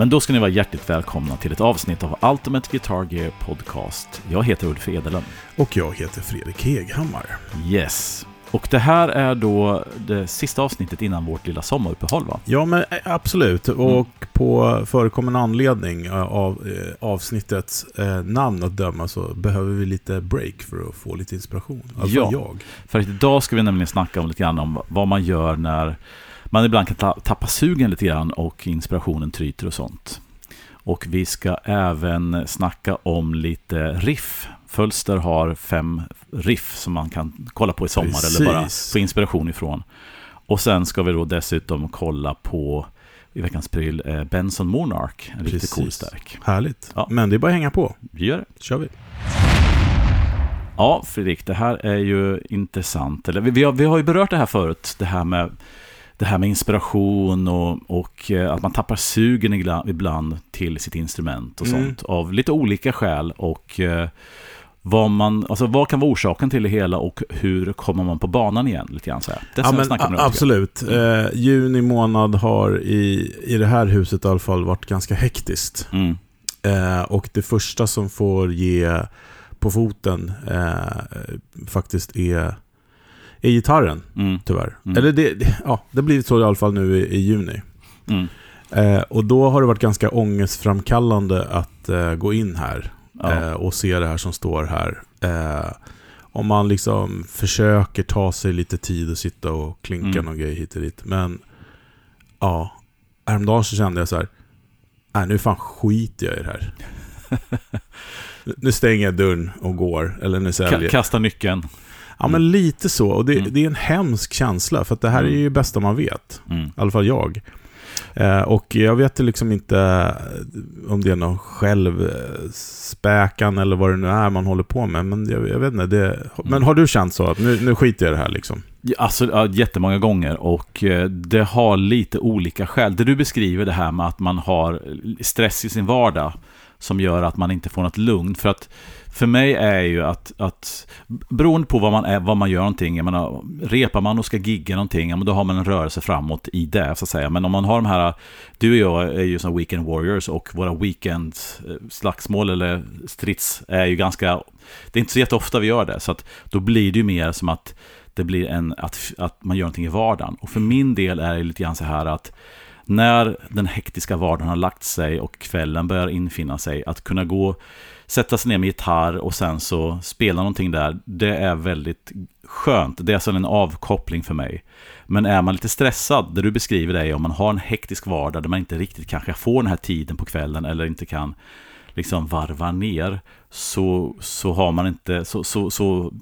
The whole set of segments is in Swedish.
Men då ska ni vara hjärtligt välkomna till ett avsnitt av Ultimate Guitar Gear Podcast. Jag heter Ulf Edelund. Och jag heter Fredrik Heghammar. Yes. Och det här är då det sista avsnittet innan vårt lilla sommaruppehåll va? Ja, men eh, absolut. Och mm. på förekommande anledning eh, av eh, avsnittets namn att döma så behöver vi lite break för att få lite inspiration. Alltså ja, jag. för idag ska vi nämligen snacka om lite grann om vad man gör när man ibland kan tappa sugen lite grann och inspirationen tryter och sånt. Och vi ska även snacka om lite riff. Fölster har fem riff som man kan kolla på i sommar Precis. eller bara få inspiration ifrån. Och sen ska vi då dessutom kolla på i veckans pryl eh, Benson Monarch. En riktigt cool stärk. Härligt. Ja. Men det är bara att hänga på. Vi gör det. kör vi. Ja, Fredrik, det här är ju intressant. Eller, vi, har, vi har ju berört det här förut, det här med det här med inspiration och, och eh, att man tappar sugen ibland till sitt instrument och mm. sånt av lite olika skäl. Och eh, vad, man, alltså vad kan vara orsaken till det hela och hur kommer man på banan igen? Lite grann så här. Det ja, men, absolut. Mm. Eh, juni månad har i, i det här huset i alla fall varit ganska hektiskt. Mm. Eh, och det första som får ge på foten eh, faktiskt är är gitarren, mm. tyvärr. Mm. Eller det, det, ja, det blivit så i alla fall nu i, i juni. Mm. Eh, och då har det varit ganska ångestframkallande att eh, gå in här ja. eh, och se det här som står här. Eh, om man liksom försöker ta sig lite tid och sitta och klinka mm. någon grej hit och dit. Men ja, häromdagen så kände jag så här, nej nu fan skiter jag i det här. nu stänger jag dörren och går, eller nu säljer jag. Kasta nyckeln. Ja, men mm. lite så. Och det, mm. det, är en hemsk känsla, för att det här är mm. ju det bästa man vet. Mm. I alla fall jag. Eh, och jag vet liksom inte eh, om det är någon självspäkan eller vad det nu är man håller på med. Men jag, jag vet inte. Det, men har du känt så att nu, nu skiter jag i det här liksom? Alltså, ja, jättemånga gånger och eh, det har lite olika skäl. Det du beskriver det här med att man har stress i sin vardag som gör att man inte får något lugn. För att för mig är ju att, att beroende på vad man, är, vad man gör någonting, jag menar, repar man och ska gigga någonting, ja, men då har man en rörelse framåt i det, så att säga. Men om man har de här, du och jag är ju som weekend warriors och våra weekend eh, slagsmål eller strids är ju ganska, det är inte så jätteofta vi gör det, så att då blir det ju mer som att det blir en, att, att man gör någonting i vardagen. Och för min del är det lite grann så här att när den hektiska vardagen har lagt sig och kvällen börjar infinna sig, att kunna gå sätta sig ner med gitarr och sen så spela någonting där, det är väldigt skönt. Det är som en avkoppling för mig. Men är man lite stressad, det du beskriver dig, är om man har en hektisk vardag där man inte riktigt kanske får den här tiden på kvällen eller inte kan liksom varva ner, så, så har man inte, så, så, så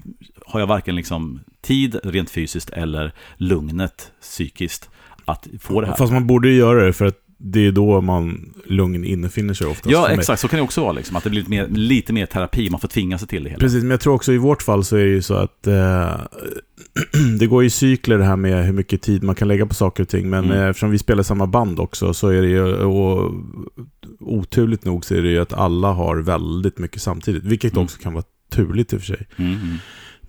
har jag varken liksom tid rent fysiskt eller lugnet psykiskt att få det här. Fast man borde ju göra det för att det är då man lugn infinner sig oftast. Ja, exakt. Så kan det också vara. Liksom, att det blir lite mer, lite mer terapi. Man får tvinga sig till det hela. Precis, men jag tror också i vårt fall så är det ju så att eh, det går i cykler det här med hur mycket tid man kan lägga på saker och ting. Men mm. eh, eftersom vi spelar samma band också så är det ju, och oturligt nog så är det ju att alla har väldigt mycket samtidigt. Vilket mm. också kan vara turligt i och för sig. Mm.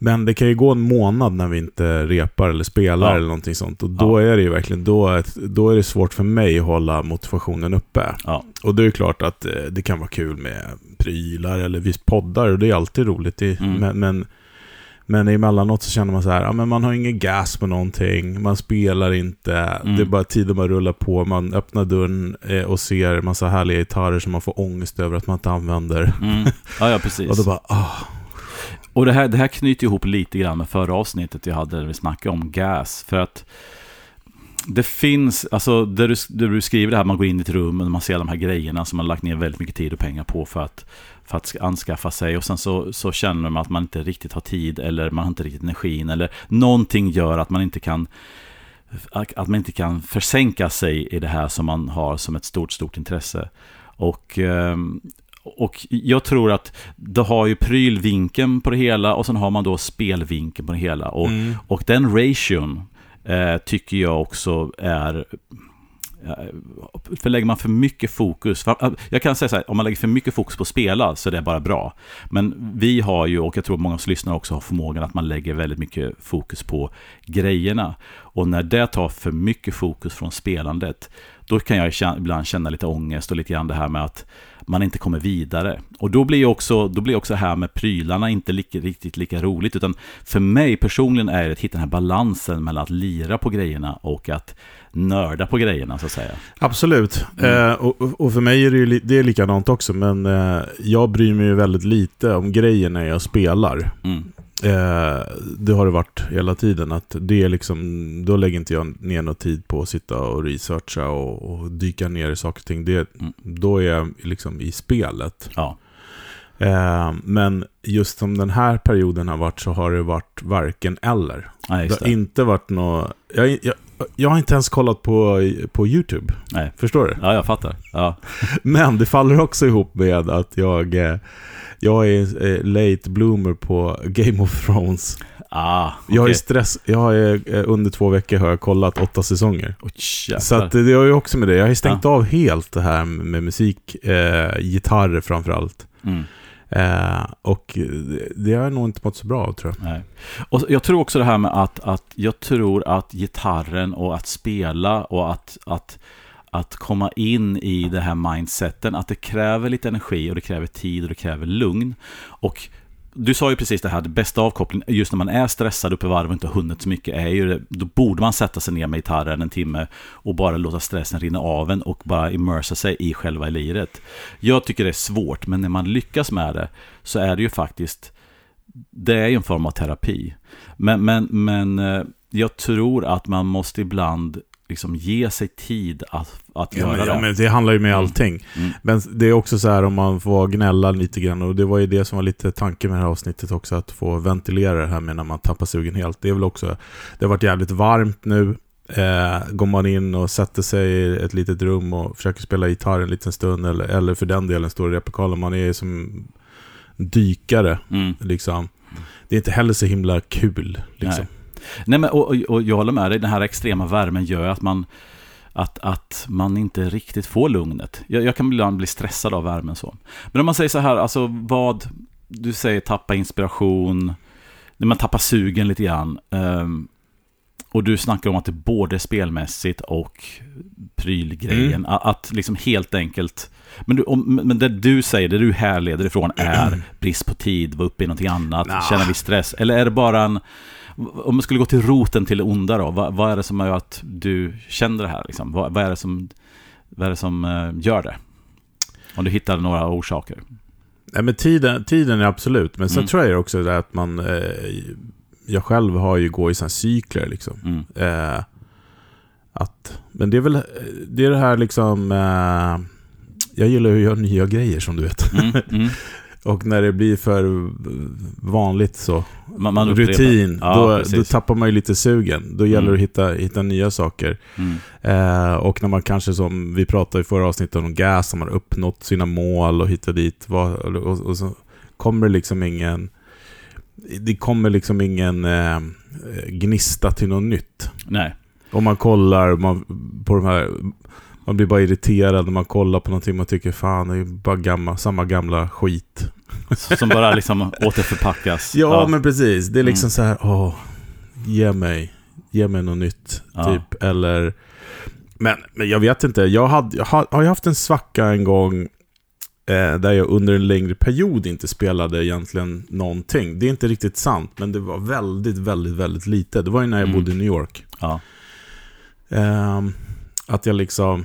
Men det kan ju gå en månad när vi inte repar eller spelar ja. eller någonting sånt. Och då ja. är det ju verkligen, då, då är det svårt för mig att hålla motivationen uppe. Ja. Och det är klart att eh, det kan vara kul med prylar eller vi poddar och det är alltid roligt. Mm. Men, men, men emellanåt så känner man så här, ja men man har ingen gas på någonting, man spelar inte, mm. det är bara tiden bara rullar på, man öppnar dörren eh, och ser massa härliga gitarrer som man får ångest över att man inte använder. Mm. Ja, ja, precis. och då bara, ah och det här, det här knyter ihop lite grann med förra avsnittet jag hade där vi snackade om gas. För att det finns, alltså där du, där du skriver det här, man går in i ett rum och man ser de här grejerna som man lagt ner väldigt mycket tid och pengar på för att, för att anskaffa sig. Och sen så, så känner man att man inte riktigt har tid eller man har inte riktigt energin eller någonting gör att man inte kan att man inte kan försänka sig i det här som man har som ett stort, stort intresse. Och ehm, och jag tror att det har ju prylvinkeln på det hela och sen har man då spelvinkeln på det hela. Och, mm. och den ration eh, tycker jag också är för lägger man för mycket fokus, jag kan säga så här, om man lägger för mycket fokus på att spela så är det bara bra. Men vi har ju, och jag tror många av oss lyssnare också har förmågan att man lägger väldigt mycket fokus på grejerna. Och när det tar för mycket fokus från spelandet, då kan jag ibland känna lite ångest och lite grann det här med att man inte kommer vidare. Och då blir också, då blir också det här med prylarna inte lika, riktigt lika roligt, utan för mig personligen är det att hitta den här balansen mellan att lira på grejerna och att nörda på grejerna så att säga. Absolut, mm. eh, och, och, för mig är det ju det är likadant också, men eh, jag bryr mig ju väldigt lite om grejerna jag spelar. Mm. Eh, det har det varit hela tiden. Att det är liksom, då lägger inte jag ner någon tid på att sitta och researcha och, och dyka ner i saker och ting. Det, mm. Då är jag liksom i spelet. Ja. Eh, men just som den här perioden har varit så har det varit varken eller. Ja, det. det har inte varit något... Jag, jag, jag har inte ens kollat på, på YouTube. Nej. Förstår du? Ja, jag fattar. Ja. Men det faller också ihop med att jag eh, jag är eh, late bloomer på Game of Thrones. Ah, okay. Jag är stress, jag är, eh, under två veckor har jag kollat åtta säsonger. Oh, så att det har ju också med det. Jag har stängt ah. av helt det här med musik, eh, gitarr framförallt. Mm. Eh, och det har jag nog inte mått så bra av tror jag. Nej. Och jag tror också det här med att, att jag tror att gitarren och att spela och att, att att komma in i det här mindseten, att det kräver lite energi och det kräver tid och det kräver lugn. Och du sa ju precis det här, det bästa avkopplingen, just när man är stressad uppe i varv och inte hunnit så mycket, är ju det, då borde man sätta sig ner med gitarren en timme och bara låta stressen rinna av en och bara immersa sig i själva liret. Jag tycker det är svårt, men när man lyckas med det så är det ju faktiskt, det är ju en form av terapi. Men, men, men eh, jag tror att man måste ibland liksom ge sig tid att, att ja, göra men, det. Ja, men det handlar ju med mm. allting. Mm. Men det är också så här om man får gnälla lite grann, och det var ju det som var lite tanken med det här avsnittet också, att få ventilera det här med när man tappar sugen helt. Det är väl också, det har varit jävligt varmt nu, Eh, går man in och sätter sig i ett litet rum och försöker spela gitarr en liten stund eller, eller för den delen står i replokalen. Man är som dykare. Mm. Liksom. Det är inte heller så himla kul. Liksom. Nej. Nej, men, och, och jag håller med dig, den här extrema värmen gör att man, att, att man inte riktigt får lugnet. Jag, jag kan ibland bli stressad av värmen så. Men om man säger så här, alltså vad, du säger tappa inspiration, när man tappar sugen lite grann. Um, och du snackar om att det både spelmässigt och prylgrejen. Mm. Att, att liksom helt enkelt... Men, du, om, men det du säger, det du härleder ifrån är brist på tid, vara uppe i någonting annat, nah. känna viss stress. Eller är det bara en om man skulle gå till roten till det onda då, vad, vad är det som gör att du känner det här? Liksom? Vad, vad, är det som, vad är det som uh, gör det? Om du hittar några orsaker. Nej, men tiden, tiden är absolut, men sen mm. tror jag också att man... Eh, jag själv har ju gått i sådana cykler liksom. Mm. Eh, att, men det är väl det, är det här liksom... Eh, jag gillar att göra nya grejer som du vet. Mm, mm. Och när det blir för vanligt så, man, man rutin, ja, då, då, tappar man ju lite sugen. Då gäller mm. det att hitta, hitta nya saker. Mm. Eh, och när man kanske, som vi pratade i förra avsnittet om gas, man har uppnått sina mål och hittat dit, vad, och, och, så kommer det liksom ingen... Det kommer liksom ingen eh, gnista till något nytt. Nej. Om man kollar man, på de här man blir bara irriterad när man kollar på någonting man tycker fan det är bara gamla, samma gamla skit. Som bara liksom återförpackas. Ja, ja, men precis. Det är liksom mm. så här, åh, ge mig, ge mig något nytt. Ja. Typ, eller... Men, men jag vet inte, jag, hade, jag har, har jag haft en svacka en gång eh, där jag under en längre period inte spelade egentligen någonting. Det är inte riktigt sant, men det var väldigt, väldigt, väldigt lite. Det var ju när jag mm. bodde i New York. Ja. Eh, att jag liksom...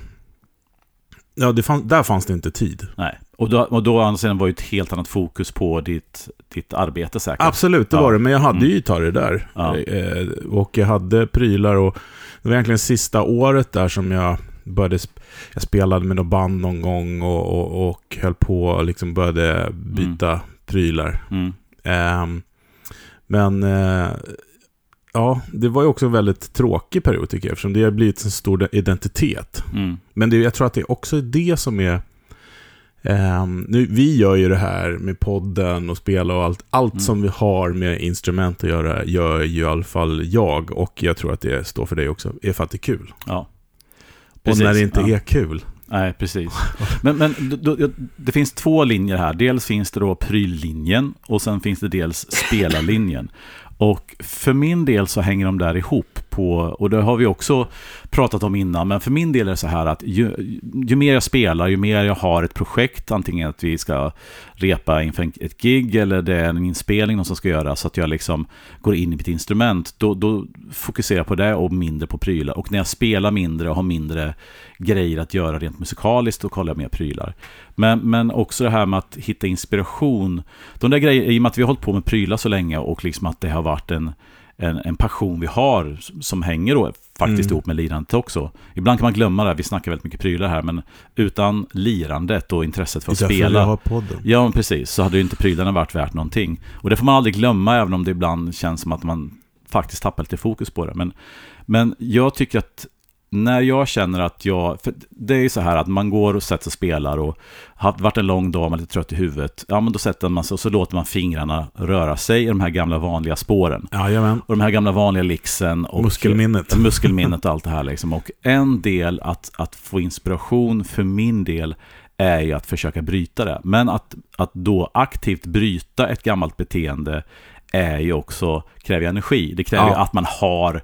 Ja, det fann, där fanns det inte tid. Nej, och då, och då andra sidan var ju ett helt annat fokus på ditt, ditt arbete säkert. Absolut, det ja. var det. Men jag hade mm. ju gitarrer där. Ja. Eh, och jag hade prylar och det var egentligen sista året där som jag började... Jag spelade med något band någon gång och, och, och höll på och liksom började byta mm. prylar. Mm. Eh, men eh, Ja, det var ju också en väldigt tråkig period tycker jag, eftersom det har blivit en stor identitet. Mm. Men det, jag tror att det är också det som är... Eh, nu, vi gör ju det här med podden och spela och allt. Allt mm. som vi har med instrument att göra gör ju i alla fall jag, och jag tror att det står för dig också, är för att det är kul. Ja. och när det inte ja. är kul. Nej, precis. Men, men då, då, det finns två linjer här. Dels finns det då pryllinjen och sen finns det dels spelarlinjen. Och för min del så hänger de där ihop på, och det har vi också pratat om innan, men för min del är det så här att ju, ju mer jag spelar, ju mer jag har ett projekt, antingen att vi ska repa inför ett gig eller det är en inspelning som ska göras, så att jag liksom går in i mitt instrument, då, då fokuserar jag på det och mindre på prylar. Och när jag spelar mindre och har mindre grejer att göra rent musikaliskt, då kollar jag mer prylar. Men, men också det här med att hitta inspiration. De där grejerna, i och med att vi har hållit på med prylar så länge och liksom att det har varit en en, en passion vi har som hänger då faktiskt mm. ihop med lirandet också. Ibland kan man glömma det, vi snackar väldigt mycket prylar här, men utan lirandet och intresset för att det spela. Vi har podden. Ja, precis. Så hade ju inte prylarna varit värt någonting. Och det får man aldrig glömma, även om det ibland känns som att man faktiskt tappar lite fokus på det. Men, men jag tycker att när jag känner att jag, för det är ju så här att man går och sätter sig och spelar och har varit en lång dag, man är lite trött i huvudet. Ja, men då sätter man sig och så låter man fingrarna röra sig i de här gamla vanliga spåren. Jajamän. Och de här gamla vanliga lixen. Och muskelminnet. Muskelminnet och allt det här liksom. Och en del att, att få inspiration för min del är ju att försöka bryta det. Men att, att då aktivt bryta ett gammalt beteende är ju också, kräver energi. Det kräver ja. att man har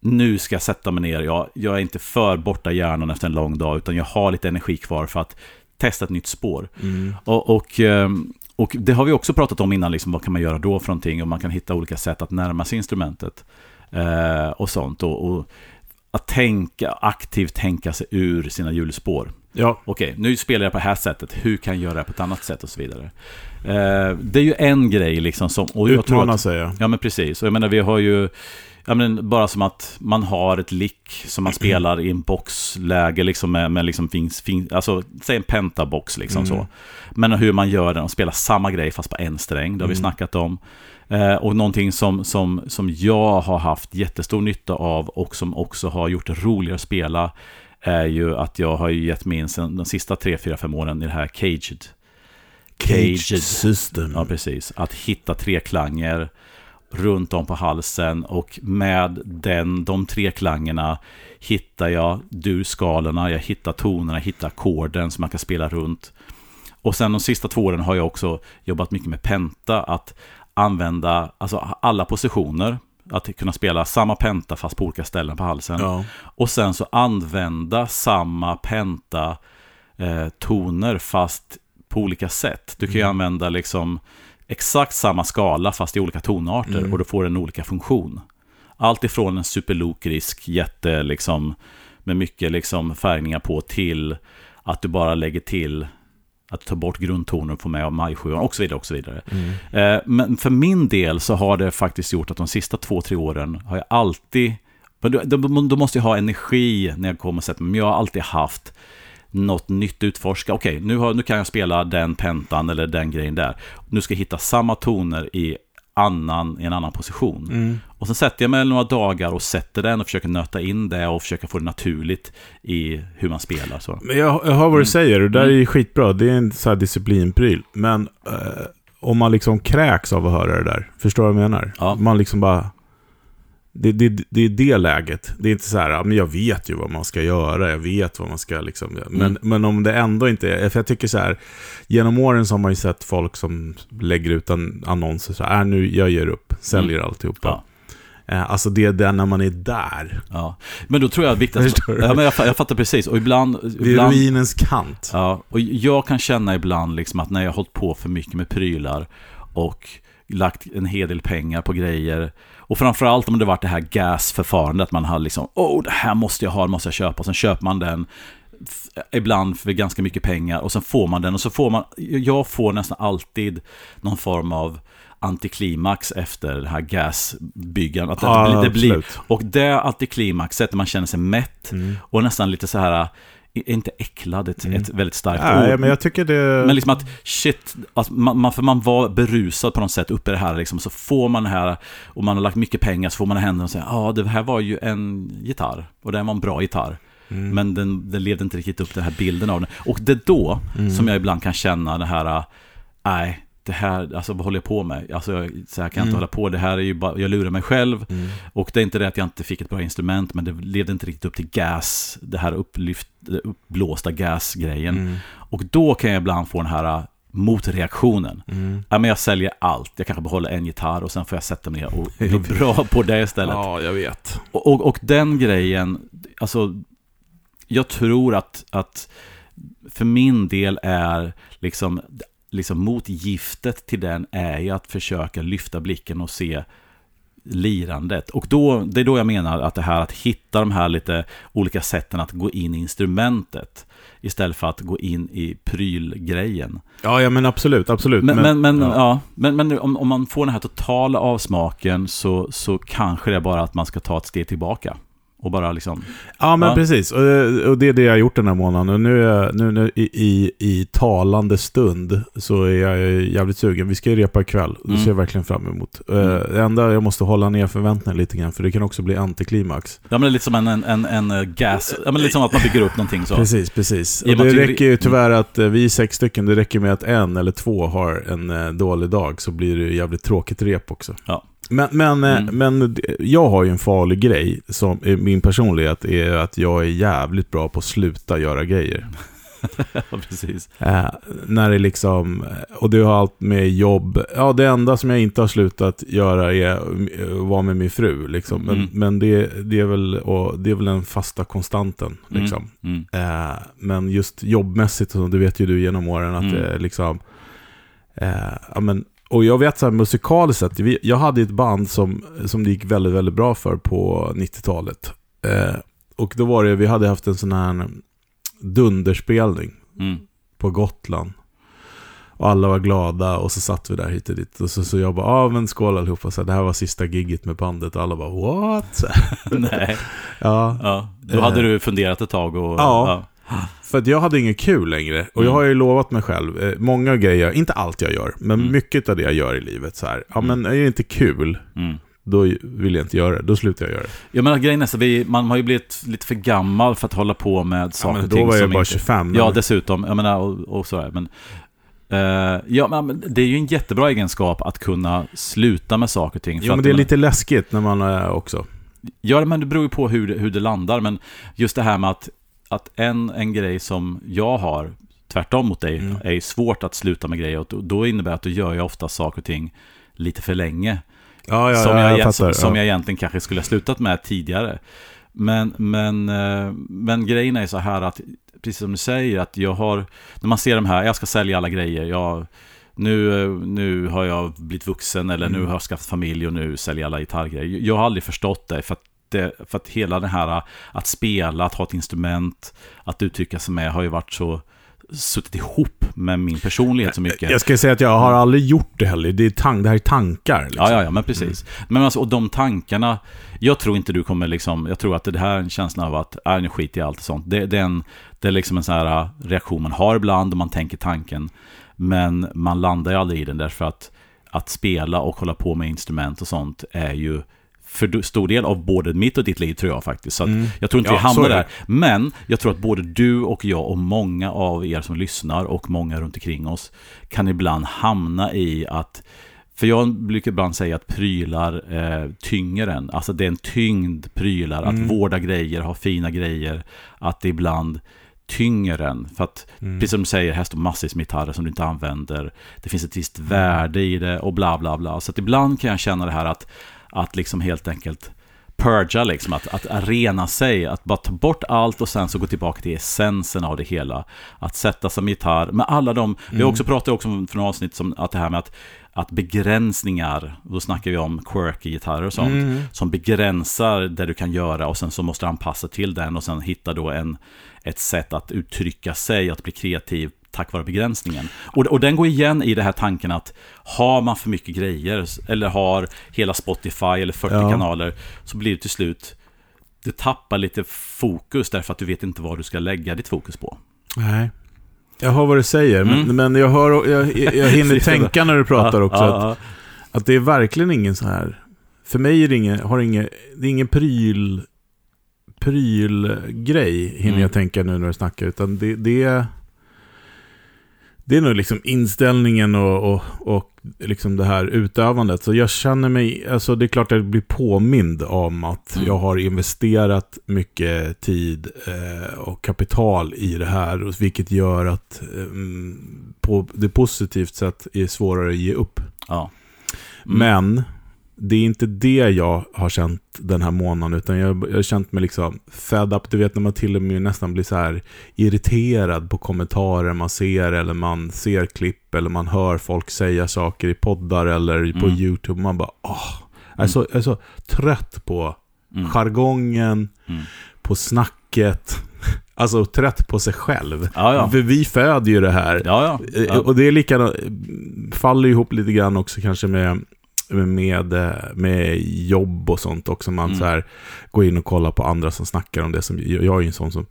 nu ska jag sätta mig ner, jag, jag är inte för borta hjärnan efter en lång dag, utan jag har lite energi kvar för att testa ett nytt spår. Mm. Och, och, ehm, och, det har vi också pratat om innan, liksom, vad kan man göra då för någonting? Och man kan hitta olika sätt att närma sig instrumentet. Eh, och sånt. Och, och, att tänka, aktivt tänka sig ur sina hjulspår. Ja. Okej, nu spelar jag på det här sättet, hur kan jag göra det på ett annat sätt och så vidare. Eh, det är ju en grej liksom som... Och Utmana sig ja. Ja men precis, och jag menar vi har ju Ja, men bara som att man har ett lick som man spelar i en boxläge, liksom med, med liksom finns, finns, alltså, säg en pentabox liksom mm. så. Men hur man gör den och spelar samma grej fast på en sträng, det har mm. vi snackat om. Eh, och någonting som, som, som jag har haft jättestor nytta av och som också har gjort det roligare att spela är ju att jag har gett mig in sen de sista tre, fyra, fem åren i det här caged. Caged, caged system. Ja, precis. Att hitta tre klanger runt om på halsen och med den, de tre klangerna hittar jag durskalorna, jag hittar tonerna, jag hittar ackorden som man kan spela runt. Och sen de sista två åren har jag också jobbat mycket med penta, att använda alltså alla positioner, att kunna spela samma penta fast på olika ställen på halsen. Ja. Och sen så använda samma penta eh, toner fast på olika sätt. Du kan ju mm. använda liksom exakt samma skala fast i olika tonarter mm. och då får den olika funktion. Allt ifrån en superlokrisk jätte liksom med mycket liksom färgningar på till att du bara lägger till att ta bort grundtoner och få med majsjuan och så vidare. Och så vidare. Mm. Eh, men för min del så har det faktiskt gjort att de sista två, tre åren har jag alltid då, då, måste jag ha energi när jag kommer och sätter mig. Men jag har alltid haft något nytt utforska. Okej, okay, nu, nu kan jag spela den pentan eller den grejen där. Nu ska jag hitta samma toner i, annan, i en annan position. Mm. Och sen sätter jag mig några dagar och sätter den och försöker nöta in det och försöka få det naturligt i hur man spelar. Så. Men jag, jag hör vad du mm. säger, och det där mm. är skitbra. Det är en sån här disciplinpryl. Men eh, om man liksom kräks av att höra det där, förstår du vad jag menar? Ja. Man liksom bara det, det, det är det läget. Det är inte så här, men jag vet ju vad man ska göra, jag vet vad man ska liksom... Men, mm. men om det ändå inte är... För jag tycker så här, genom åren så har man ju sett folk som lägger ut annonser så här, äh, nu, jag ger upp, säljer mm. alltihopa. Ja. Eh, alltså det är det när man är där. Ja. Men då tror jag att viktigt... ja, men jag, jag fattar precis. Och ibland... Vid ibland, ruinens kant. Ja, och jag kan känna ibland liksom att när jag har hållit på för mycket med prylar och lagt en hel del pengar på grejer och framförallt om det varit det här gasförfarandet, att man har liksom, oh, det här måste jag ha, det måste jag köpa, och sen köper man den, ibland för ganska mycket pengar, och sen får man den, och så får man, jag får nästan alltid någon form av antiklimax efter det här gasbyggandet. Att ja, det, det blir, och det antiklimaxet, man känner sig mätt mm. och nästan lite så här inte äcklad, ett, mm. ett väldigt starkt Nej, ord. men jag tycker det... Men liksom att, shit, alltså man, för man var berusad på något sätt uppe i det här, liksom, så får man det här, och man har lagt mycket pengar, så får man i händerna och säger, ja, ah, det här var ju en gitarr, och det var en bra gitarr. Mm. Men den, den levde inte riktigt upp den här bilden av den. Och det är då mm. som jag ibland kan känna det här, nej, det här, alltså vad håller jag på med? Alltså, jag- så här kan jag Mm. inte hålla på. Det här är ju bara, jag lurar mig själv. Mm. Och det är inte det att jag inte fick ett bra instrument, men det levde inte riktigt upp till gas, det här upplyft, uppblåsta gasgrejen. Mm. Och då kan jag ibland få den här äh, motreaktionen. Mm. Ja, men jag säljer allt, jag kanske behåller en gitarr och sen får jag sätta mig ner och bli bra på det istället. Ja, jag vet. Och, och, och den grejen, alltså, jag tror att, att för min del är liksom, liksom motgiftet till den är ju att försöka lyfta blicken och se lirandet. Och då, det är då jag menar att det här att hitta de här lite olika sätten att gå in i instrumentet istället för att gå in i prylgrejen. Ja, ja men absolut, absolut. Men, men, men, ja. ja. men, men om, om man får den här totala avsmaken så, så kanske det är bara att man ska ta ett steg tillbaka. Och bara liksom, Ja, men Ja. precis. Och, och det är det jag har gjort den här månaden. Och nu, är nu, nu i, i, talande stund så är jag jävligt sugen. Vi ska ju repa ikväll. Det Mm. ser jag verkligen fram emot. Eh, Mm. Det enda jag måste hålla ner förväntningarna lite grann, för det kan också bli antiklimax. ja men det är lite som en, en, en, en eh, gas, ja men lite som att man bygger upp någonting så. Precis, precis. Och det räcker ju tyvärr att eh, vi är sex stycken. Det räcker med att en eller två har en dålig dag så blir det ju jävligt tråkigt rep också. Ja. Men, men, eh, Mm. men jag har ju en farlig grej, som är min personlighet, är att jag är jävligt bra på att sluta göra grejer. ja, precis. Eh, när det liksom, och det har allt med jobb, ja det enda som jag inte har slutat göra är eh, att vara med min fru liksom. Men, Mm. men det, det, är väl, och det är väl den fasta konstanten liksom. Mm. Mm. Eh, men just jobbmässigt, det vet ju du genom åren, att Mm. det är liksom... Eh, ja, men, och jag vet så här musikaliskt sett, jag hade ett band som, som det gick väldigt, väldigt bra för på 90-talet. Eh, och då var det, vi hade haft en sån här dunderspelning Mm. på Gotland. Och alla var glada och så satt vi där hit och dit. Och så, så jag bara, ja ah, men skål allihopa. Så här, det här var sista gigget med bandet. Och alla bara, what? Nej, ja, ja. Då hade du funderat ett tag och... Ja. För att jag hade ingen kul längre. Och jag Mm. har ju lovat mig själv, eh, många grejer, inte allt jag gör, men Mm. mycket av det jag gör i livet så här. Ja Mm. men är det inte kul, Mm. då vill jag inte göra det. Då slutar jag göra det. Jag menar grejen är så, vi, man har ju blivit lite för gammal för att hålla på med Ja, saker men och då ting var jag som bara inte... 25. Ja, men- dessutom. Jag menar, och, och sådär. Men, eh, ja, men det är ju en jättebra egenskap att kunna sluta med saker och ting. för Jo, att men det är lite läskigt när man är också. Ja, men det beror ju på hur, det- hur det landar. Men just det här med att, att en, en grej som jag har, tvärtom mot dig, Mm. är svårt att sluta med grejer. Och då, innebär det att då gör jag ofta saker och ting lite för länge. Ja, ja, som, ja, jag, jag som, som ja. jag egentligen kanske skulle ha slutat med tidigare. Men, men, eh, men grejen är så här att, precis som du säger, att jag har, när man ser de här, jag ska sälja alla grejer, jag, nu, nu har jag blivit vuxen eller nu Mm. har jag skaffat familj och nu säljer jag alla gitarrgrejer. Jag har aldrig förstått det, för att, det, för att hela det här att spela, att ha ett instrument, att uttrycka sig med har ju varit så suttit ihop med min personlighet så mycket. Jag ska säga att jag har aldrig gjort det heller. Det, är tank, det här är tankar. Liksom. Ja, ja, ja, men precis. Men alltså, och de tankarna, jag tror inte du kommer liksom, jag tror att det här är en känsla av att, äh, nu jag i allt och sånt. Det, det, är en, det är liksom en sån här reaktion man har ibland och man tänker tanken. Men man landar ju aldrig i den därför att, att spela och hålla på med instrument och sånt är ju för stor del av både mitt och ditt liv tror jag faktiskt. Så att Mm. jag tror inte Ja, vi hamnar där. Men jag tror att både du och jag och många av er som lyssnar och många runt omkring oss kan ibland hamna i att för jag brukar ibland säga att prylar eh, tynger en. Alltså det är en tyngd prylar. Mm. Att vårda grejer, ha fina grejer. Att det ibland tynger en. För att, Mm. precis som du säger, här står massvis med gitarrer som du inte använder. Det finns ett visst värde i det och bla bla bla. Så att ibland kan jag känna det här att, att liksom helt enkelt purga, liksom, att, att arena sig, att bara ta bort allt och sen så gå tillbaka till essensen av det hela. Att sätta sig med gitarr, med alla de, vi har Mm. också pratat också om för några avsnitt som att det här med att, att begränsningar, då snackar vi om quirky gitarrer och sånt, Mm. som begränsar det du kan göra och sen så måste du anpassa till den och sen hitta då en, ett sätt att uttrycka sig, att bli kreativ tack vare begränsningen. Och, och den går igen i det här tanken att har man för mycket grejer eller har hela Spotify eller 40 Ja. kanaler så blir det till slut det tappar lite fokus därför att du vet inte vad du ska lägga ditt fokus på. Nej. Jag hör vad du säger, men, Mm. men jag, hör, jag, jag hinner tänka när du pratar Ja, också. ja, Att, att det är verkligen ingen så här... För mig är det ingen, har ingen, det är ingen pryl, prylgrej, hinner Mm. jag tänka nu när du snackar. Utan det, det är... det är nog liksom inställningen och, och, och liksom det här utövandet. Så jag känner mig, alltså det är klart att jag blir påmind om att Mm. jag har investerat mycket tid eh, och kapital i det här. Vilket gör att eh, på det positivt sätt är svårare att ge upp. Ja. Mm. Men det är inte det jag har känt den här månaden, utan jag, jag har känt mig liksom fed up. Du vet när man till och med nästan blir så här irriterad på kommentarer man ser, eller man ser klipp, eller man hör folk säga saker i poddar eller på Mm. YouTube. Man bara, åh. Jag är, så, jag är så trött på Mm. jargongen, Mm. på snacket. Alltså trött på sig själv. Ja, ja. För vi föder ju det här. Ja. Eh. Och det är likadant, faller ihop lite grann också kanske med, med, med jobb och sånt också. Man Mm. så här, går in och kollar på andra som snackar om det. Som, jag jag är ju en sån som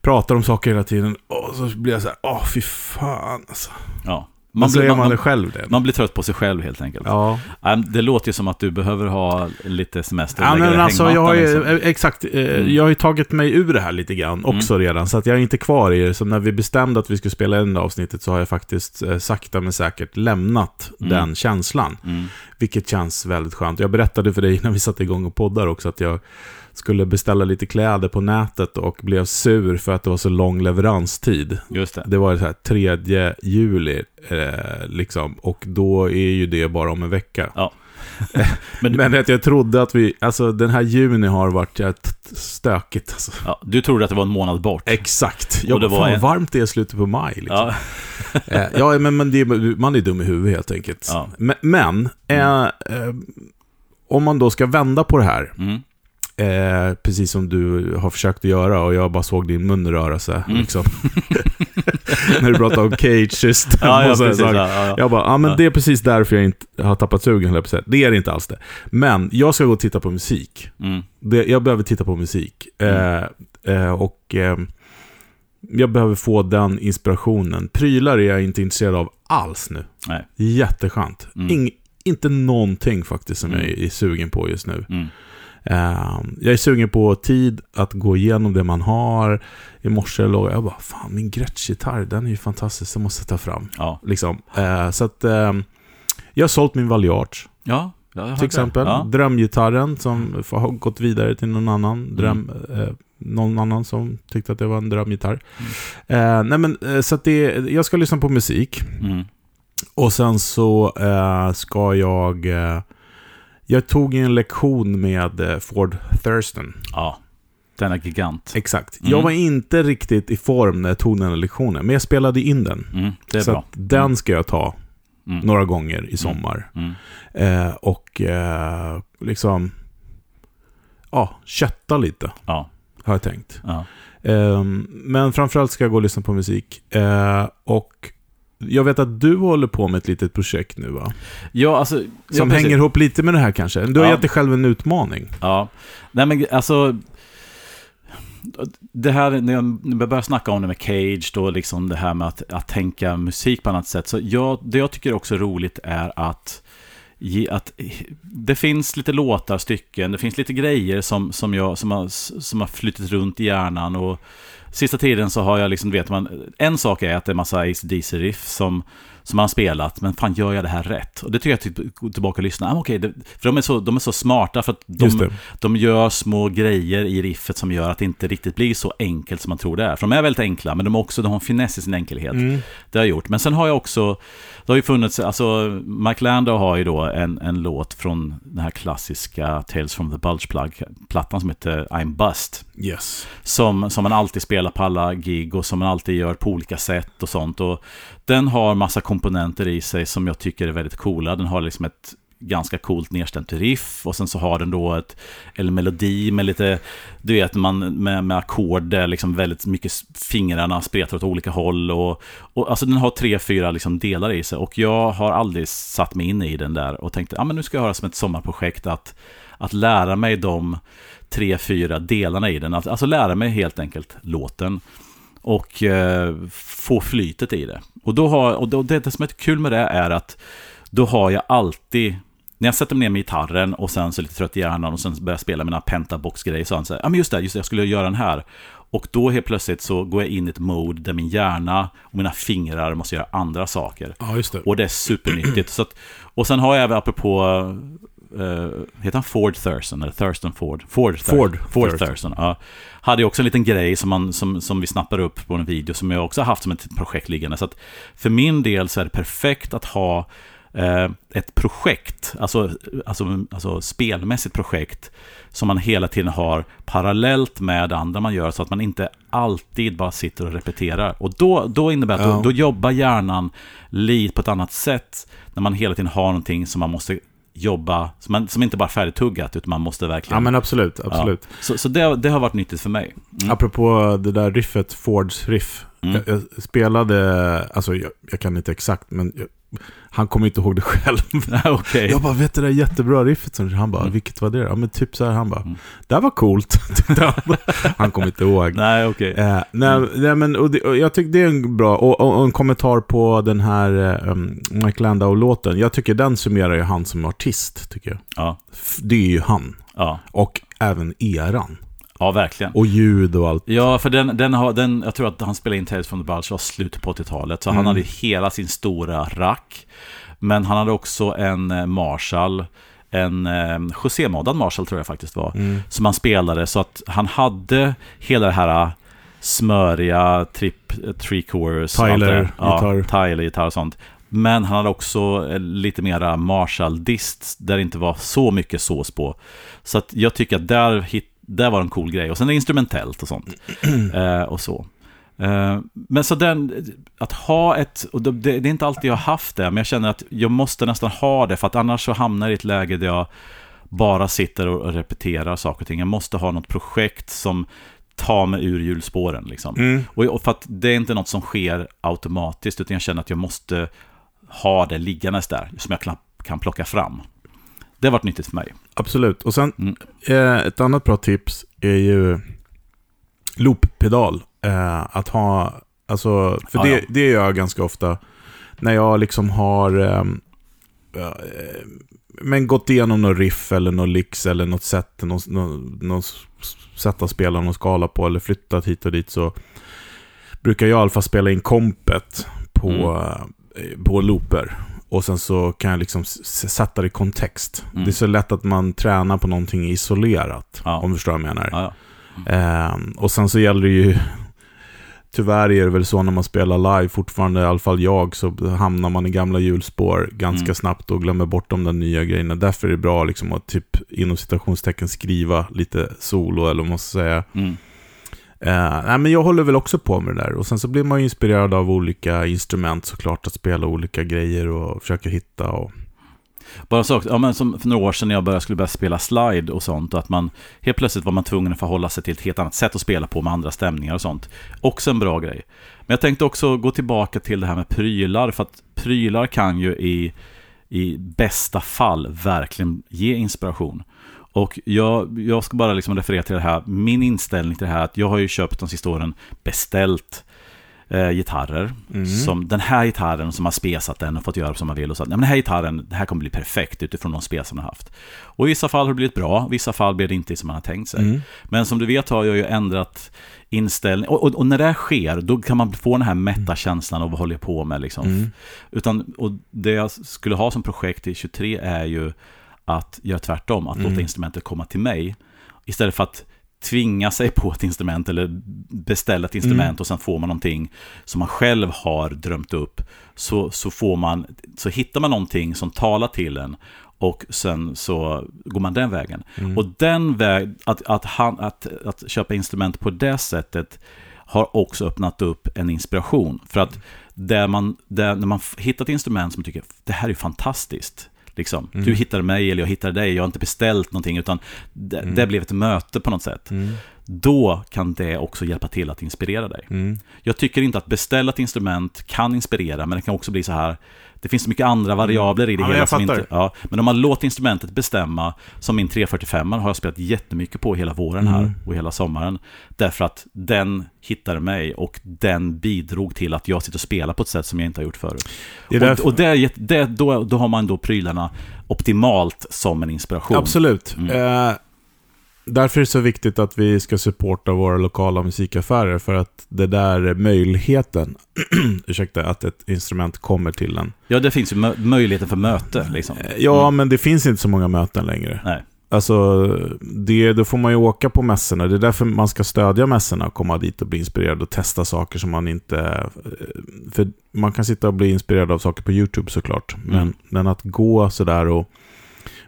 pratar om saker hela tiden. Och så blir jag så här, åh fy fan alltså. ja. Man så blir, är man, man, själv det. man blir trött på sig själv helt enkelt. ja. Det låter ju som att du behöver ha lite semester. Ja, men alltså, jag har ju, liksom. eh, exakt, eh, Mm. jag har ju tagit mig ur det här lite grann också redan, så att jag är inte kvar i det. Så när vi bestämde att vi skulle spela in det avsnittet så har jag faktiskt eh, sakta men säkert lämnat Mm. den känslan. Mm. Vilket känns väldigt skönt. Jag berättade för dig när vi satte igång och poddar också att jag skulle beställa lite kläder på nätet och blev sur för att det var så lång leveranstid. Just det. Det var så här 3 juli, eh, liksom, och då är ju det bara om en vecka. Ja. Men, Men att jag trodde att vi, alltså den här juni har varit stökigt. Alltså. ja, du trodde att det var en månad bort. Exakt. Och det var fan en- varmt det är slutet på maj. Liksom. Ja, Eh, ja, men, men det, man är dum i huvudet helt enkelt. Ja. Men, men eh, eh, om man då ska vända på det här, mm. Eh, precis som du har försökt att göra och jag bara såg din mun röra sig. Mm. Liksom. När du pratade om cage system ja, ja och så här precis. saker. Ja, ja, ja. Jag bara, ja men det är precis därför jag inte har tappat sugen. Det är det inte alls det. Men jag ska gå och titta på musik. Mm. Det, jag behöver titta på musik. Eh, eh, och eh, jag behöver få den inspirationen. Prylar är jag inte intresserad av alls nu. Nej. Jätteskönt. Mm. Ing, inte någonting faktiskt som Mm. jag är sugen på just nu. Mm. Eh, jag är sugen på tid att gå igenom det man har. I morse låg jag bara, fan min Gretsch-gitarr, den är ju fantastisk, den måste jag ta fram. Ja. Liksom. Eh, så att eh, jag har sålt min Valiarch Ja, till exempel. Ja. Drömgitarren som har gått vidare till någon annan. Mm. Dröm, eh, någon annan som tyckte att det var en drömgitarr. Eh, nej men, eh, så det, jag ska lyssna på musik. Mm. Och sen så eh, ska jag... Jag tog en lektion med eh, Ford Thurston. ja. Denna gigant. Exakt. Mm. Jag var inte riktigt i form när jag tog den här lektionen, men jag spelade in den. Mm. Det är så bra. den ska jag ta Mm. några gånger i sommar. Mm. Eh, och eh, liksom... Ja, kötta lite, Ja. har jag tänkt. Ja. Eh, men framförallt ska jag gå och lyssna på musik. Eh, och jag vet att du håller på med ett litet projekt nu va? ja, alltså... ja, Som precis. hänger ihop lite med det här kanske. Du har Ja. gett dig själv en utmaning. Ja, nej men alltså det här, när jag börjar snacka om det med Cage, då liksom det här med att, att tänka musik på annat sätt. Så jag, det jag tycker också är roligt är att, att det finns lite låtar, stycken, det finns lite grejer som, som, jag, som, har, som har flyttat runt i hjärnan. Och sista tiden så har jag liksom, vet man, en sak är att det är massa ACDC-riff som, som man spelat, men fan gör jag det här rätt? Och det tycker jag att jag går tillbaka och lyssnar. Ah, okej, det, för de är, så, de är så smarta för att de, de gör små grejer i riffet som gör att det inte riktigt blir så enkelt som man tror det är. För de är väldigt enkla, men de, har också, de har en finess i sin enkelhet. Mm. Det har jag gjort. Men sen har jag också, det har ju funnits, alltså Mike Landau har ju då en, en låt från den här klassiska Tales from the Bulge Plug-plattan som heter I'm Bust. Yes. Som, som man alltid spelar på alla gig och som man alltid gör på olika sätt och sånt. Och den har massa komponenter i sig som jag tycker är väldigt coola. Den har liksom ett ganska coolt nedstämt riff och sen så har den då ett, en melodi med lite, du vet, man, med, med ackord där liksom väldigt mycket fingrarna spretar åt olika håll och, och alltså den har tre, fyra liksom delar i sig och jag har aldrig satt mig in i den där och tänkte, ja ah, men nu ska jag ha det som ett sommarprojekt att, att lära mig de tre, fyra delarna i den, Att- alltså lära mig helt enkelt låten och eh, få flytet i det. Och, då har, och då, det, det som är kul med det är att då har jag alltid, när jag sätter mig ner med gitarren och sen så lite trött i hjärnan och sen börjar jag spela mina pentabox-grejer så han säger, ja men just det, just det, jag skulle göra den här. Och då helt plötsligt så går jag in i ett mode där min hjärna och mina fingrar måste göra andra saker. Ja, just det. Och det är supernyttigt. så att, och sen har jag även, apropå, uh, heter han Ford Thurston? Eller Thurston Ford? Ford, Thur Ford, Ford Thurston. Thurston. Ja. Hade ju också en liten grej som, man, som, som vi snappar upp på en video som jag också haft som ett projekt liggande. Så att för min del så är det perfekt att ha eh, ett projekt, alltså, alltså, alltså spelmässigt projekt som man hela tiden har parallellt med andra man gör så att man inte alltid bara sitter och repeterar. Och då, då innebär det att Ja. då, då jobbar hjärnan lite på ett annat sätt när man hela tiden har någonting som man måste jobba, som, man, som inte bara är färdigtuggat utan man måste verkligen... Ja, men absolut. absolut. Ja. Så, så det, det har varit nyttigt för mig. Mm. Apropå det där riffet, Fords riff. Mm. Jag, jag spelade, alltså jag, jag kan inte exakt, men jag, han kommer inte ihåg det själv. Okej. Jag bara, vet du det där jättebra riffet? som Han bara, Mm. vilket var det? Ja men typ så här, han bara, Mm. det här var coolt. han. kommer inte ihåg. Nej, okej. Eh, nej, nej, men och det, och jag tycker det är en bra, och, och, och en kommentar på den här eh, um, Mike Landau-låten. Jag tycker den summerar ju han som artist, tycker jag. Ja, Det är ju han. ja. Och även eran. Ja, verkligen. Och ljud och allt. Ja, för den, den har, den, jag tror att han spelade in Tales from the Bulge var slutet på 80-talet. Så han Mm. hade hela sin stora rack. Men han hade också en eh, Marshall, en eh, José-moddad Marshall tror jag faktiskt var. Mm. Som han spelade så att han hade hela det här eh, smöriga trip, three chorus. Tyler, ja, gitarr. Tyler, gitarr och sånt. Men han hade också lite mera Marshall-dist där det inte var så mycket sås på. Så att jag tycker att där, hit, där var en cool grej. Och sen är det instrumentellt och sånt. eh, och så. Eh, men så den, att ha ett, och det, det är inte alltid jag har haft det, men jag känner att jag måste nästan ha det, för att annars så hamnar jag i ett läge där jag bara sitter och repeterar saker och ting. Jag måste ha något projekt som tar mig ur hjulspåren. Liksom. Mm. Och, och för att det är inte något som sker automatiskt, utan jag känner att jag måste ha det liggandes där, som jag kan plocka fram. Det har varit nyttigt för mig. Absolut. Och sen Mm. eh, ett annat bra tips är ju looppedal. Eh, att ha, alltså, för Ja, det, ja. det gör jag ganska ofta. När jag liksom har ja, eh, men gått igenom något riff eller något licks eller något sätt, något, något, något sätt att spela någon skala på eller flyttat hit och dit så brukar jag i alla fall spela in kompet på, Mm. eh, på looper. Och sen så kan jag liksom sätta det i kontext. Mm. Det är så lätt att man tränar på någonting isolerat. Ja. Om du förstår vad jag menar. Ja, ja. Ehm, och sen så gäller det ju... Tyvärr är det väl så när man spelar live, fortfarande i alla fall jag, så hamnar man i gamla hjulspår ganska Mm. snabbt och glömmer bort de där nya grejerna. Därför är det bra liksom att typ inom citationstecken skriva lite solo, eller vad man ska säga. Eh, nej, men jag håller väl också på med det där. Och sen så blir man ju inspirerad av olika instrument såklart, att spela olika grejer och försöka hitta och... Bara så, ja, men som för några år sedan när jag började, skulle börja spela slide och sånt, och att man helt plötsligt var man tvungen att förhålla sig till ett helt annat sätt att spela på med andra stämningar och sånt. Också en bra grej. Men jag tänkte också gå tillbaka till det här med prylar, för att prylar kan ju i, i bästa fall verkligen ge inspiration. Och jag, jag ska bara liksom referera till det här, min inställning till det här, att jag har ju köpt de sista åren beställt eh, gitarrer. Mm. Som den här gitarren som har spesat den och fått göra som man vill. Och så, nej, men den här gitarren, det här kommer bli perfekt utifrån de spel som den har haft. Och i vissa fall har det blivit bra, i vissa fall blir det inte som man har tänkt sig. Mm. Men som du vet har jag ju ändrat inställning. Och, och, och när det sker, då kan man få den här mätta känslan av vad håller jag på med. Liksom. Mm. Utan, och det jag skulle ha som projekt i 23 är ju att göra tvärtom, att Mm. låta instrumentet komma till mig. Istället för att tvinga sig på ett instrument eller beställa ett instrument Mm. och sen får man någonting som man själv har drömt upp. Så, så, får man, så hittar man någonting som talar till en och sen så går man den vägen. Mm. Och den väg, att, att, han, att, att köpa instrument på det sättet har också öppnat upp en inspiration. För att där man, där, när man ett instrument som man tycker det här är fantastiskt. Liksom. Mm. Du hittade mig eller jag hittade dig, jag har inte beställt någonting utan det, Mm. det blev ett möte på något sätt. Mm. Då kan det också hjälpa till att inspirera dig. Mm. Jag tycker inte att beställa ett instrument kan inspirera, men det kan också bli så här. Det finns så mycket andra variabler i det Ja, men hela. Som inte, ja, men om man låter instrumentet bestämma, som min 345 har jag spelat jättemycket på hela våren här Mm. och hela sommaren. Därför att den hittade mig och den bidrog till att jag sitter och spelar på ett sätt som jag inte har gjort förut. Det därför... Och, och det, det, då, då har man då prylarna optimalt som en inspiration. Absolut. Mm. Eh, Därför är det så viktigt att vi ska supporta våra lokala musikaffärer för att det där är möjligheten, ursäkta, att ett instrument kommer till en. Ja, det finns ju mö möjligheten för möte liksom. Ja, mm. men det finns inte så många möten längre. Nej. Alltså, det, då får man ju åka på mässorna. Det är därför man ska stödja mässorna och komma dit och bli inspirerad och testa saker som man inte... För man kan sitta och bli inspirerad av saker på YouTube såklart. Men, mm. men att gå sådär och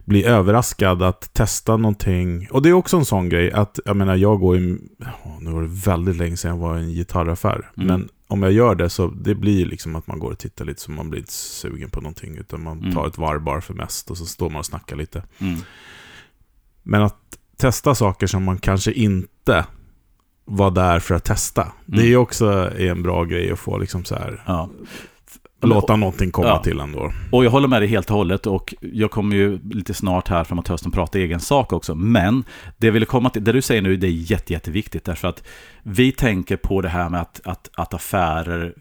bli överraskad att testa någonting. Och det är också en sån grej att, jag menar, jag går i... Nu var det väldigt länge sedan jag var i en gitarraffär. Mm. Men om jag gör det så det blir liksom att man går och tittar lite så man blir inte sugen på någonting. Utan man mm. tar ett varv bara för mest och så står man och snackar lite. Mm. Men att testa saker som man kanske inte var där för att testa. Mm. Det är också en bra grej att få liksom så här. Ja. Låta någonting komma ja. till ändå. Och jag håller med dig helt och hållet och jag kommer ju lite snart här framåt hösten prata egen sak också. Men det jag ville komma till, det du säger nu, det är jätte, jätteviktigt därför att vi tänker på det här med att, att, att affärer,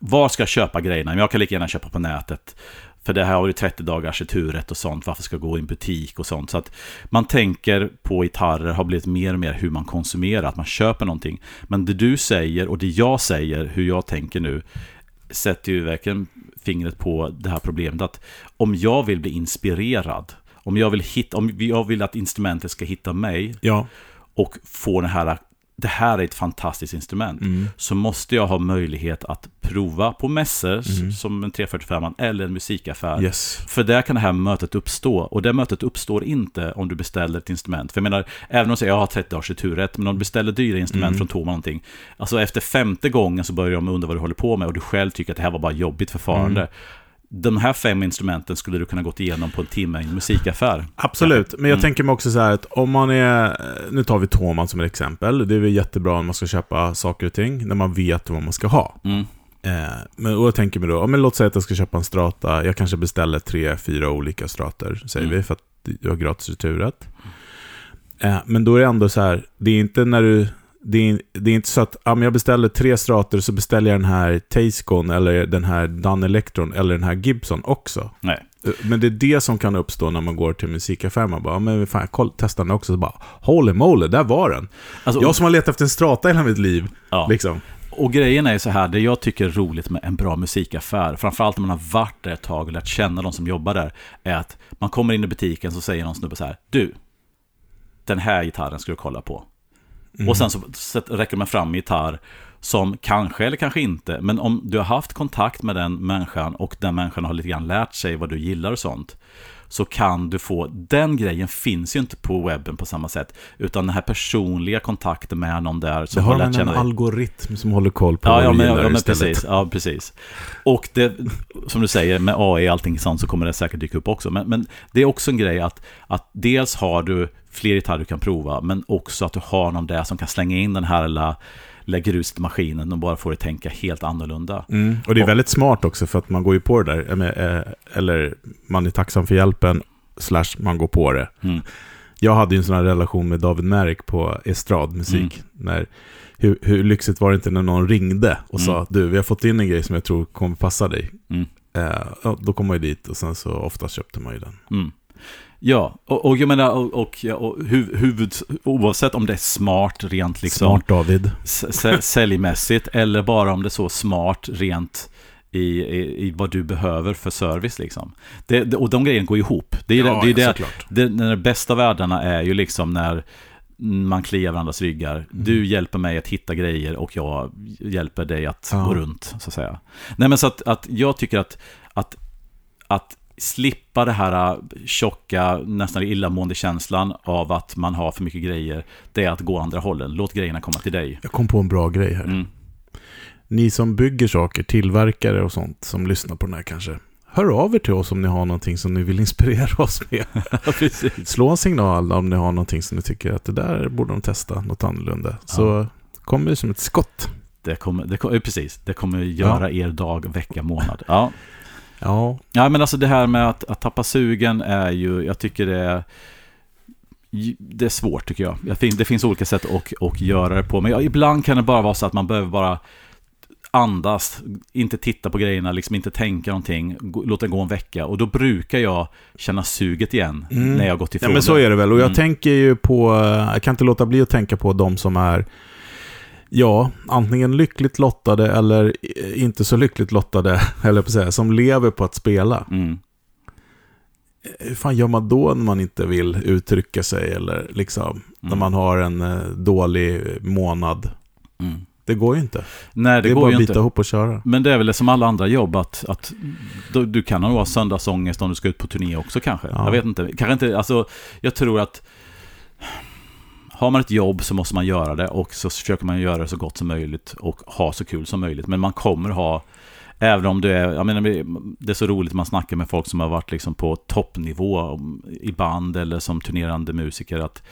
var ska jag köpa grejerna? Jag kan lika gärna köpa på nätet. För det här har ju 30 dagars returrätt och sånt. Varför ska jag gå i en butik och sånt? Så att man tänker på gitarrer har blivit mer och mer hur man konsumerar. Att man köper någonting. Men det du säger och det jag säger, hur jag tänker nu, sätter ju verkligen fingret på det här problemet. Att om jag vill bli inspirerad, om jag vill, hitta, om jag vill att instrumentet ska hitta mig ja. och få den här det här är ett fantastiskt instrument. Mm. Så måste jag ha möjlighet att prova på mässor mm. som en 345 eller en musikaffär. Yes. För där kan det här mötet uppstå. Och det mötet uppstår inte om du beställer ett instrument. För jag menar, även om du säger jag har 30 dagars returrätt, men om du beställer dyra instrument mm. från Toma någonting. Alltså efter femte gången så börjar de undra vad du håller på med och du själv tycker att det här var bara jobbigt förfarande. De här fem instrumenten skulle du kunna gått igenom på en timme i en musikaffär. Absolut, men jag mm. tänker mig också så här att om man är, nu tar vi Toman som ett exempel, det är väl jättebra om man ska köpa saker och ting, när man vet vad man ska ha. Mm. Eh, men och jag tänker mig då, men låt säga att jag ska köpa en strata, jag kanske beställer tre, fyra olika strater, säger mm. vi, för att jag har gratis returrätt. Eh, men då är det ändå så här, det är inte när du det är, det är inte så att om jag beställer tre strater så beställer jag den här Tascon eller den här Dan Electron eller den här Gibson också. Nej. Men det är det som kan uppstå när man går till musikaffär. Man bara, men fan, koll, testar den också. Så bara, holy moly, där var den. Alltså, jag som har letat efter en strata hela mitt liv. Ja. Liksom. Och grejen är så här, det jag tycker är roligt med en bra musikaffär, framförallt när man har varit där ett tag och lärt känna de som jobbar där, är att man kommer in i butiken så säger någon snubbe så här, du, den här gitarren ska du kolla på. Mm. Och sen så, räcker man fram gitarr som kanske eller kanske inte, men om du har haft kontakt med den människan och den människan har lite grann lärt sig vad du gillar och sånt, så kan du få, den grejen finns ju inte på webben på samma sätt, utan den här personliga kontakten med någon där som det har, har lärt känna en algoritm som håller koll på ja, vad ja, du men, gillar ja, men precis, ja, precis. Och det, som du säger, med AI och allting sånt så kommer det säkert dyka upp också, men, men det är också en grej att, att dels har du fler gitarrer du kan prova, men också att du har någon där som kan slänga in den här lilla lägger ut maskinen och bara får dig tänka helt annorlunda. Mm. Och det är väldigt smart också för att man går ju på det där, eh, eller man är tacksam för hjälpen, slash man går på det. Mm. Jag hade ju en sån här relation med David Merrick på estradmusik. Mm. När, hur, hur lyxigt var det inte när någon ringde och mm. sa du, vi har fått in en grej som jag tror kommer passa dig. Mm. Eh, då kom man ju dit och sen så oftast köpte man ju den. Ja, och, och jag menar, och, och, och huvud, oavsett om det är smart rent liksom... Smart David. Säljmässigt, eller bara om det är så smart rent i, i, i, vad du behöver för service liksom. Det, det, och de grejerna går ihop. Det är, ja, det, det, det, det, de bästa världarna är ju liksom när man kliar varandras ryggar. Mm. Du hjälper mig att hitta grejer och jag hjälper dig att ja. gå runt, så att säga. Nej, men så att, att jag tycker att, att, att slippa det här tjocka, nästan illamående känslan av att man har för mycket grejer, det är att gå andra hållen. Låt grejerna komma till dig. Jag kom på en bra grej här. Mm. Ni som bygger saker, tillverkare och sånt, som lyssnar på den här kanske. Hör av er till oss om ni har någonting som ni vill inspirera oss med. Slå en signal om ni har någonting som ni tycker att det där borde de testa, något annorlunda. Så ja. kommer det som ett skott. Det kommer, det kommer, precis, det kommer göra ja. er dag, vecka, månad. Ja. Ja. ja, men alltså det här med att, att tappa sugen är ju, jag tycker det är det är svårt tycker jag. Det finns olika sätt att, att göra det på. Men ja, ibland kan det bara vara så att man behöver bara andas, inte titta på grejerna, liksom inte tänka någonting, låta det gå en vecka. Och då brukar jag känna suget igen Mm. när jag gått ifrån Ja, men så är det väl. Och jag Mm. tänker ju på, jag kan inte låta bli att tänka på de som är, ja, antingen lyckligt lottade eller inte så lyckligt lottade, eller på säga, som lever på att spela. Mm. Hur fan gör man då när man inte vill uttrycka sig eller liksom, när Mm. man har en eh, dålig månad? Mm. Det går ju inte. Nej, det, Det, är går bara ju att bita inte. ihop och köra. Men det är väl som alla andra jobb att, att du, du kan nog ha söndagsångest om du ska ut på turné också kanske. Ja. Jag vet inte. Kanske inte, alltså jag tror att har man ett jobb så måste man göra det och så försöker man göra det så gott som möjligt och ha så kul som möjligt. Men man kommer ha, även om du är, jag menar det är så roligt man snackar med folk som har varit liksom på toppnivå i band eller som turnerande musiker att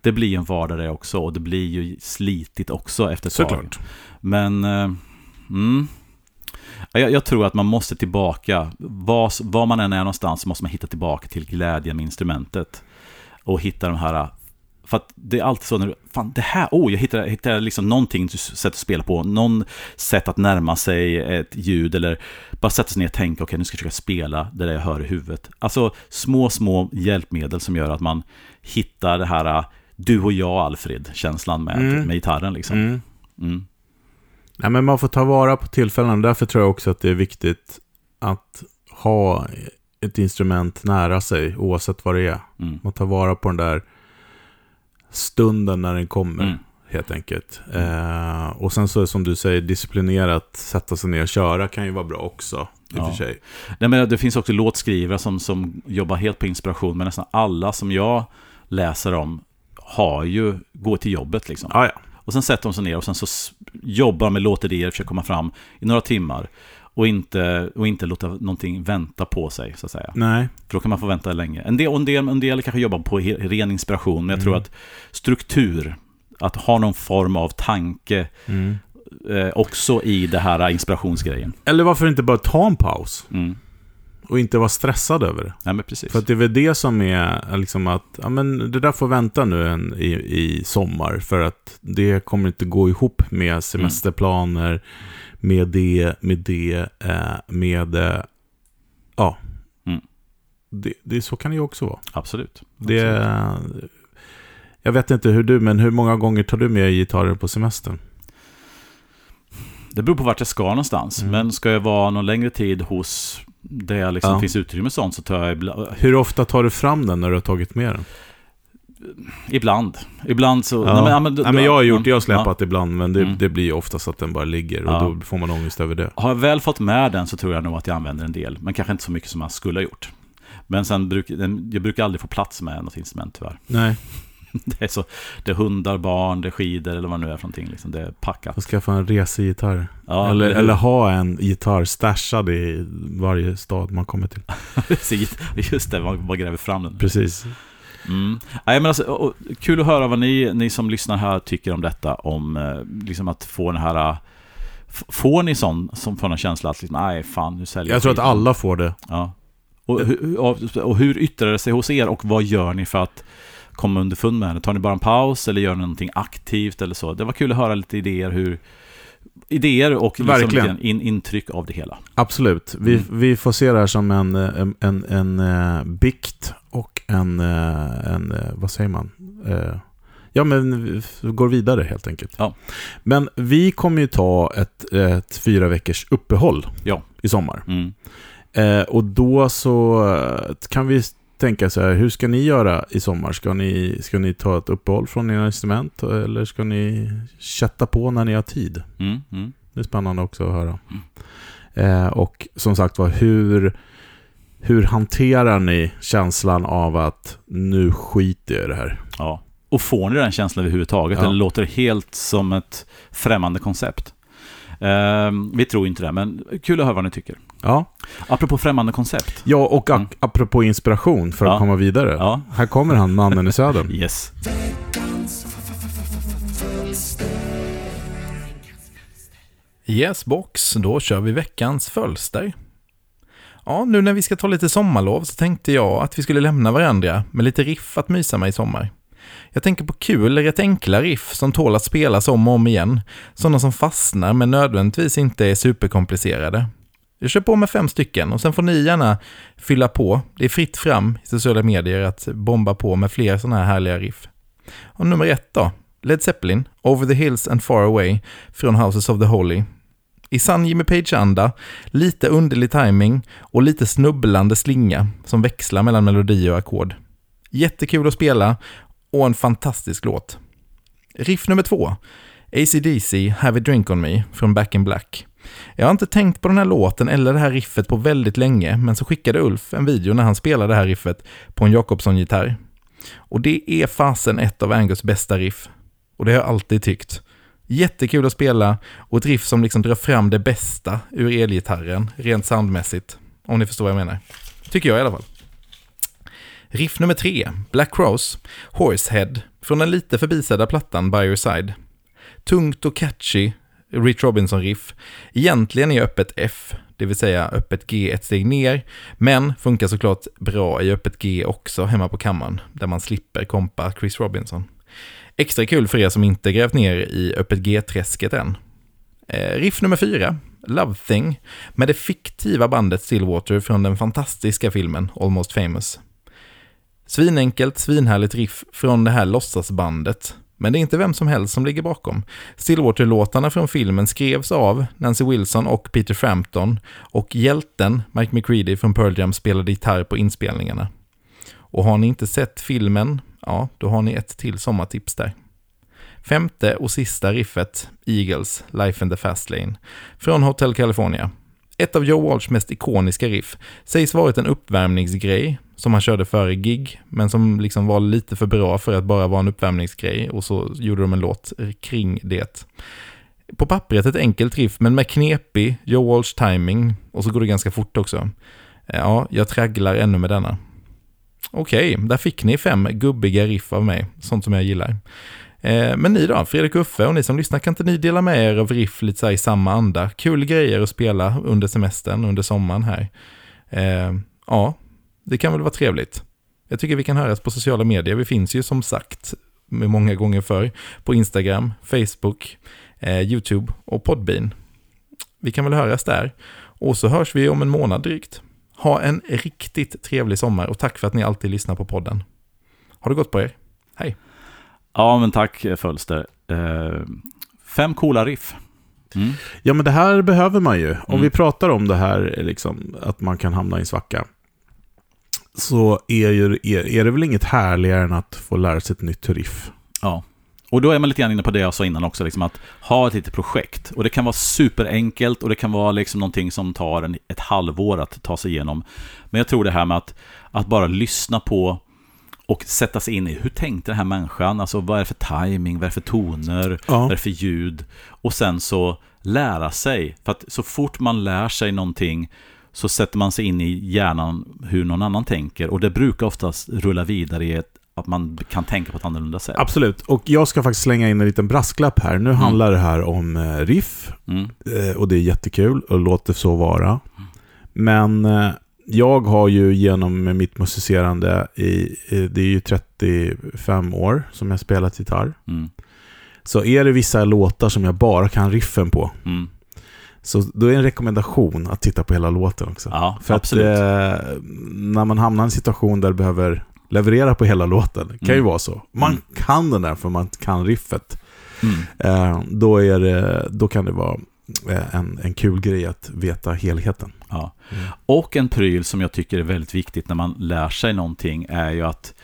det blir en vardag det också och det blir ju slitigt också efter ett tag. Såklart. Men, eh, mm. Ja, Jag, jag tror att man måste tillbaka, var, var man än är någonstans så måste man hitta tillbaka till glädjen med instrumentet. Och hitta de här, för att det är alltid så när du, fan det här, oh jag hittar, hittar liksom någonting sätt att spela på, någon sätt att närma sig ett ljud eller bara sätta sig ner och tänka, okej nu ska jag försöka spela det där jag hör i huvudet. Alltså små, små hjälpmedel som gör att man hittar det här, du och jag Alfred-känslan med, Mm. med gitarren liksom. Mm. Mm. Nej, men man får ta vara på tillfällen. Därför tror jag också att det är viktigt att ha ett instrument nära sig, oavsett vad det är. Mm. Man tar vara på den där stunden när den kommer, Mm. helt enkelt. Eh, och sen så som du säger, disciplinerat, sätta sig ner och köra kan ju vara bra också, i Ja. för sig. Nej, men det finns också låtskrivare som, som jobbar helt på inspiration, men nästan alla som jag läser om har ju, går till jobbet liksom. Ah, ja. Och sen sätter de sig ner och sen så jobbar med låtidéer, försöker komma fram i några timmar. Och inte, och inte låta någonting vänta på sig, så att säga. Nej, För då kan man få vänta länge. En del, och en del, en del kanske jobbar på ren inspiration, men jag tror Mm. att struktur, att ha någon form av tanke mm. eh, också i det här inspirationsgrejen. Eller varför inte bara ta en paus? Mm. Och inte vara stressad över det. Nej, men precis. För att det är väl det som är liksom att, ja men det där får vänta nu en, i, i sommar. För att det kommer inte gå ihop med semesterplaner, med det, med det, eh, med, eh, ja. Mm. Det, det, så kan det ju också vara. Absolut. Det, Absolut. jag vet inte hur du, men hur många gånger tar du med gitarrer på semestern? Det beror på vart jag ska någonstans. Mm. Men ska jag vara någon längre tid hos där jag liksom Ja. finns utrymme och sånt så tar jag ibland. Hur ofta tar du fram den när du har tagit med den? Ibland. Ibland så... Ja. Nej, men, ja, men, Nej, men jag har gjort jag har ja. släpat ibland, men det, Mm. det blir oftast att den bara ligger och Ja. då får man ångest över det. Har jag väl fått med den så tror jag nog att jag använder en del. Men kanske inte så mycket som jag skulle ha gjort. Men sen brukar den- jag brukar aldrig få plats med något instrument tyvärr. Nej, Det är, så, det är hundar, barn, det är skidor eller vad det nu är för någonting. Liksom. Det är packat. får skaffa en resegitarr. Ja, eller, eller ha en gitarr stashad i varje stad man kommer till. Just det, man bara gräver fram den. Precis. Mm. Nej, men alltså, kul att höra vad ni, ni som lyssnar här tycker om detta. Om eh, liksom att få den här... f- Får ni sån, som får en känsla att liksom, nej fan nu säljer Jag tror att skiten." alla får det. Ja. Och, och, och hur yttrar det sig hos er och vad gör ni för att komma underfund med det? Tar ni bara en paus eller gör ni någonting aktivt eller så? Det var kul att höra lite idéer hur Idéer och liksom in, intryck av det hela. Absolut. Vi, Mm. vi får se det här som en, en, en, en eh, bikt och en, eh, en eh, vad säger man? Eh, Ja, men vi går vidare helt enkelt. Ja. Men vi kommer ju ta ett, ett fyra veckors uppehåll Ja. i sommar. Mm. Eh, och då så eh, kan vi tänka så här, hur ska ni göra i sommar? Ska ni, ska ni ta ett uppehåll från era instrument eller ska ni chatta på när ni har tid? Mm. Mm. Det är spännande också att höra. Eh, och som sagt var, hur, hur hanterar ni känslan av att nu skiter jag i det här? Ja. Och får ni den känslan överhuvudtaget? Ja. Eller låter det helt som ett främmande koncept? Ehm, vi tror inte det, men kul att höra vad ni tycker. Ja, Apropå främmande koncept. ja och Mm. apropå inspiration för Ja. att komma vidare. Ja. Här kommer han, mannen i södern. Yes. Yes box, då kör vi veckans fölster. Ja, nu när vi ska ta lite sommarlov så tänkte jag att vi skulle lämna varandra med lite riff att mysa med i sommar. Jag tänker på kul, rätt enkla riff som tål att spelas om och om igen. Sådana som fastnar men nödvändigtvis inte är superkomplicerade. Jag kör på med fem stycken och sen får ni gärna fylla på. Det är fritt fram i sociala medier att bomba på med fler sådana här härliga riff. Och nummer ett då, Led Zeppelin, Over the Hills and Far Away från Houses of the Holy. I sann Jimmy Page-anda, lite underlig timing och lite snubblande slinga som växlar mellan melodi och ackord. Jättekul att spela och en fantastisk låt. Riff nummer två, ACDC Have a Drink On Me från Back in Black. Jag har inte tänkt på den här låten eller det här riffet på väldigt länge, men så skickade Ulf en video när han spelade det här riffet på en Jacobson-gitarr. Och det är fasen ett av Angus bästa riff. Och det har jag alltid tyckt. Jättekul att spela och ett riff som liksom drar fram det bästa ur elgitarren, rent soundmässigt. Om ni förstår vad jag menar. Tycker jag i alla fall. Riff nummer tre, Black Cross, Horsehead, från den lite förbisedda plattan By Your Side. Tungt och catchy, Rich Robinson-riff. Egentligen i öppet F, det vill säga öppet G ett steg ner, men funkar såklart bra i öppet G också hemma på kammaren, där man slipper kompa Chris Robinson. Extra kul för er som inte grävt ner i öppet G-träsket än. Eh, riff nummer fyra, Love Thing, med det fiktiva bandet Stillwater från den fantastiska filmen Almost Famous. Svinenkelt, svinhärligt riff från det här låtsasbandet, men det är inte vem som helst som ligger bakom. Stillwater-låtarna från filmen skrevs av Nancy Wilson och Peter Frampton och hjälten Mike McCready från Pearl Jam spelade gitarr på inspelningarna. Och har ni inte sett filmen, ja, då har ni ett till sommartips där. Femte och sista riffet, Eagles, Life in the Fast Lane, från Hotel California. Ett av Joe Walsh mest ikoniska riff sägs varit en uppvärmningsgrej som han körde före gig, men som liksom var lite för bra för att bara vara en uppvärmningsgrej och så gjorde de en låt kring det. På pappret ett enkelt riff, men med knepig Joe Walsh timing och så går det ganska fort också. Eh, ja, jag tragglar ännu med denna. Okej, där fick ni fem gubbiga riff av mig, sånt som jag gillar. Eh, men ni då, Fredrik Uffe och ni som lyssnar, kan inte ni dela med er av riff lite så i samma anda? Kul grejer att spela under semestern, under sommaren här. Eh, ja, det kan väl vara trevligt. Jag tycker vi kan höras på sociala medier. Vi finns ju som sagt med många gånger förr på Instagram, Facebook, eh, YouTube och Podbean. Vi kan väl höras där. Och så hörs vi om en månad drygt. Ha en riktigt trevlig sommar och tack för att ni alltid lyssnar på podden. Har det gått på er? Hej! Ja, men tack Fölster. Eh, fem coola riff. Mm. Ja, men det här behöver man ju. Om Mm. vi pratar om det här, liksom, att man kan hamna i en svacka. Så är, ju, är, är det väl inget härligare än att få lära sig ett nytt riff. Ja. Och då är man lite grann inne på det jag sa innan också, liksom att ha ett litet projekt. Och det kan vara superenkelt och det kan vara liksom någonting som tar en, ett halvår att ta sig igenom. Men jag tror det här med att, att bara lyssna på och sätta sig in i hur tänkte den här människan? Alltså vad är det för timing, vad är det för toner, Ja. vad är det för ljud? Och sen så lära sig. För att så fort man lär sig någonting så sätter man sig in i hjärnan hur någon annan tänker. Och det brukar oftast rulla vidare i ett, att man kan tänka på ett annorlunda sätt. Absolut. Och jag ska faktiskt slänga in en liten brasklapp här. Nu handlar det här om eh, riff. Mm. Eh, Och det är jättekul och låt det så vara. Men eh, jag har ju genom mitt musicerande i, i, det är ju 35 år som jag spelat gitarr. Mm. Så är det vissa låtar som jag bara kan riffen på. Mm. Så då är det en rekommendation att titta på hela låten också. Ja, För absolut. att eh, när man hamnar i en situation där du behöver leverera på hela låten, det kan ju Mm. vara så. Man Mm. kan den där för man kan riffet. Mm. Eh, då, är det, då kan det vara eh, en, en kul grej att veta helheten. Ja. Mm. Och en pryl som jag tycker är väldigt viktigt när man lär sig någonting är ju att,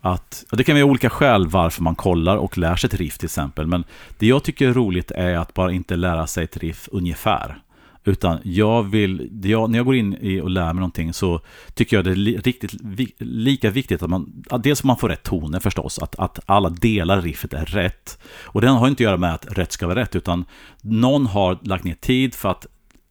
att och det kan vara olika skäl varför man kollar och lär sig ett riff till exempel. Men det jag tycker är roligt är att bara inte lära sig ett riff ungefär. Utan jag vill, jag, när jag går in i och lär mig någonting så tycker jag det är li, riktigt, vi, lika viktigt att man, att dels att man får rätt toner förstås, att, att alla delar i riffet är rätt. Och den har inte att göra med att rätt ska vara rätt, utan någon har lagt ner tid för att,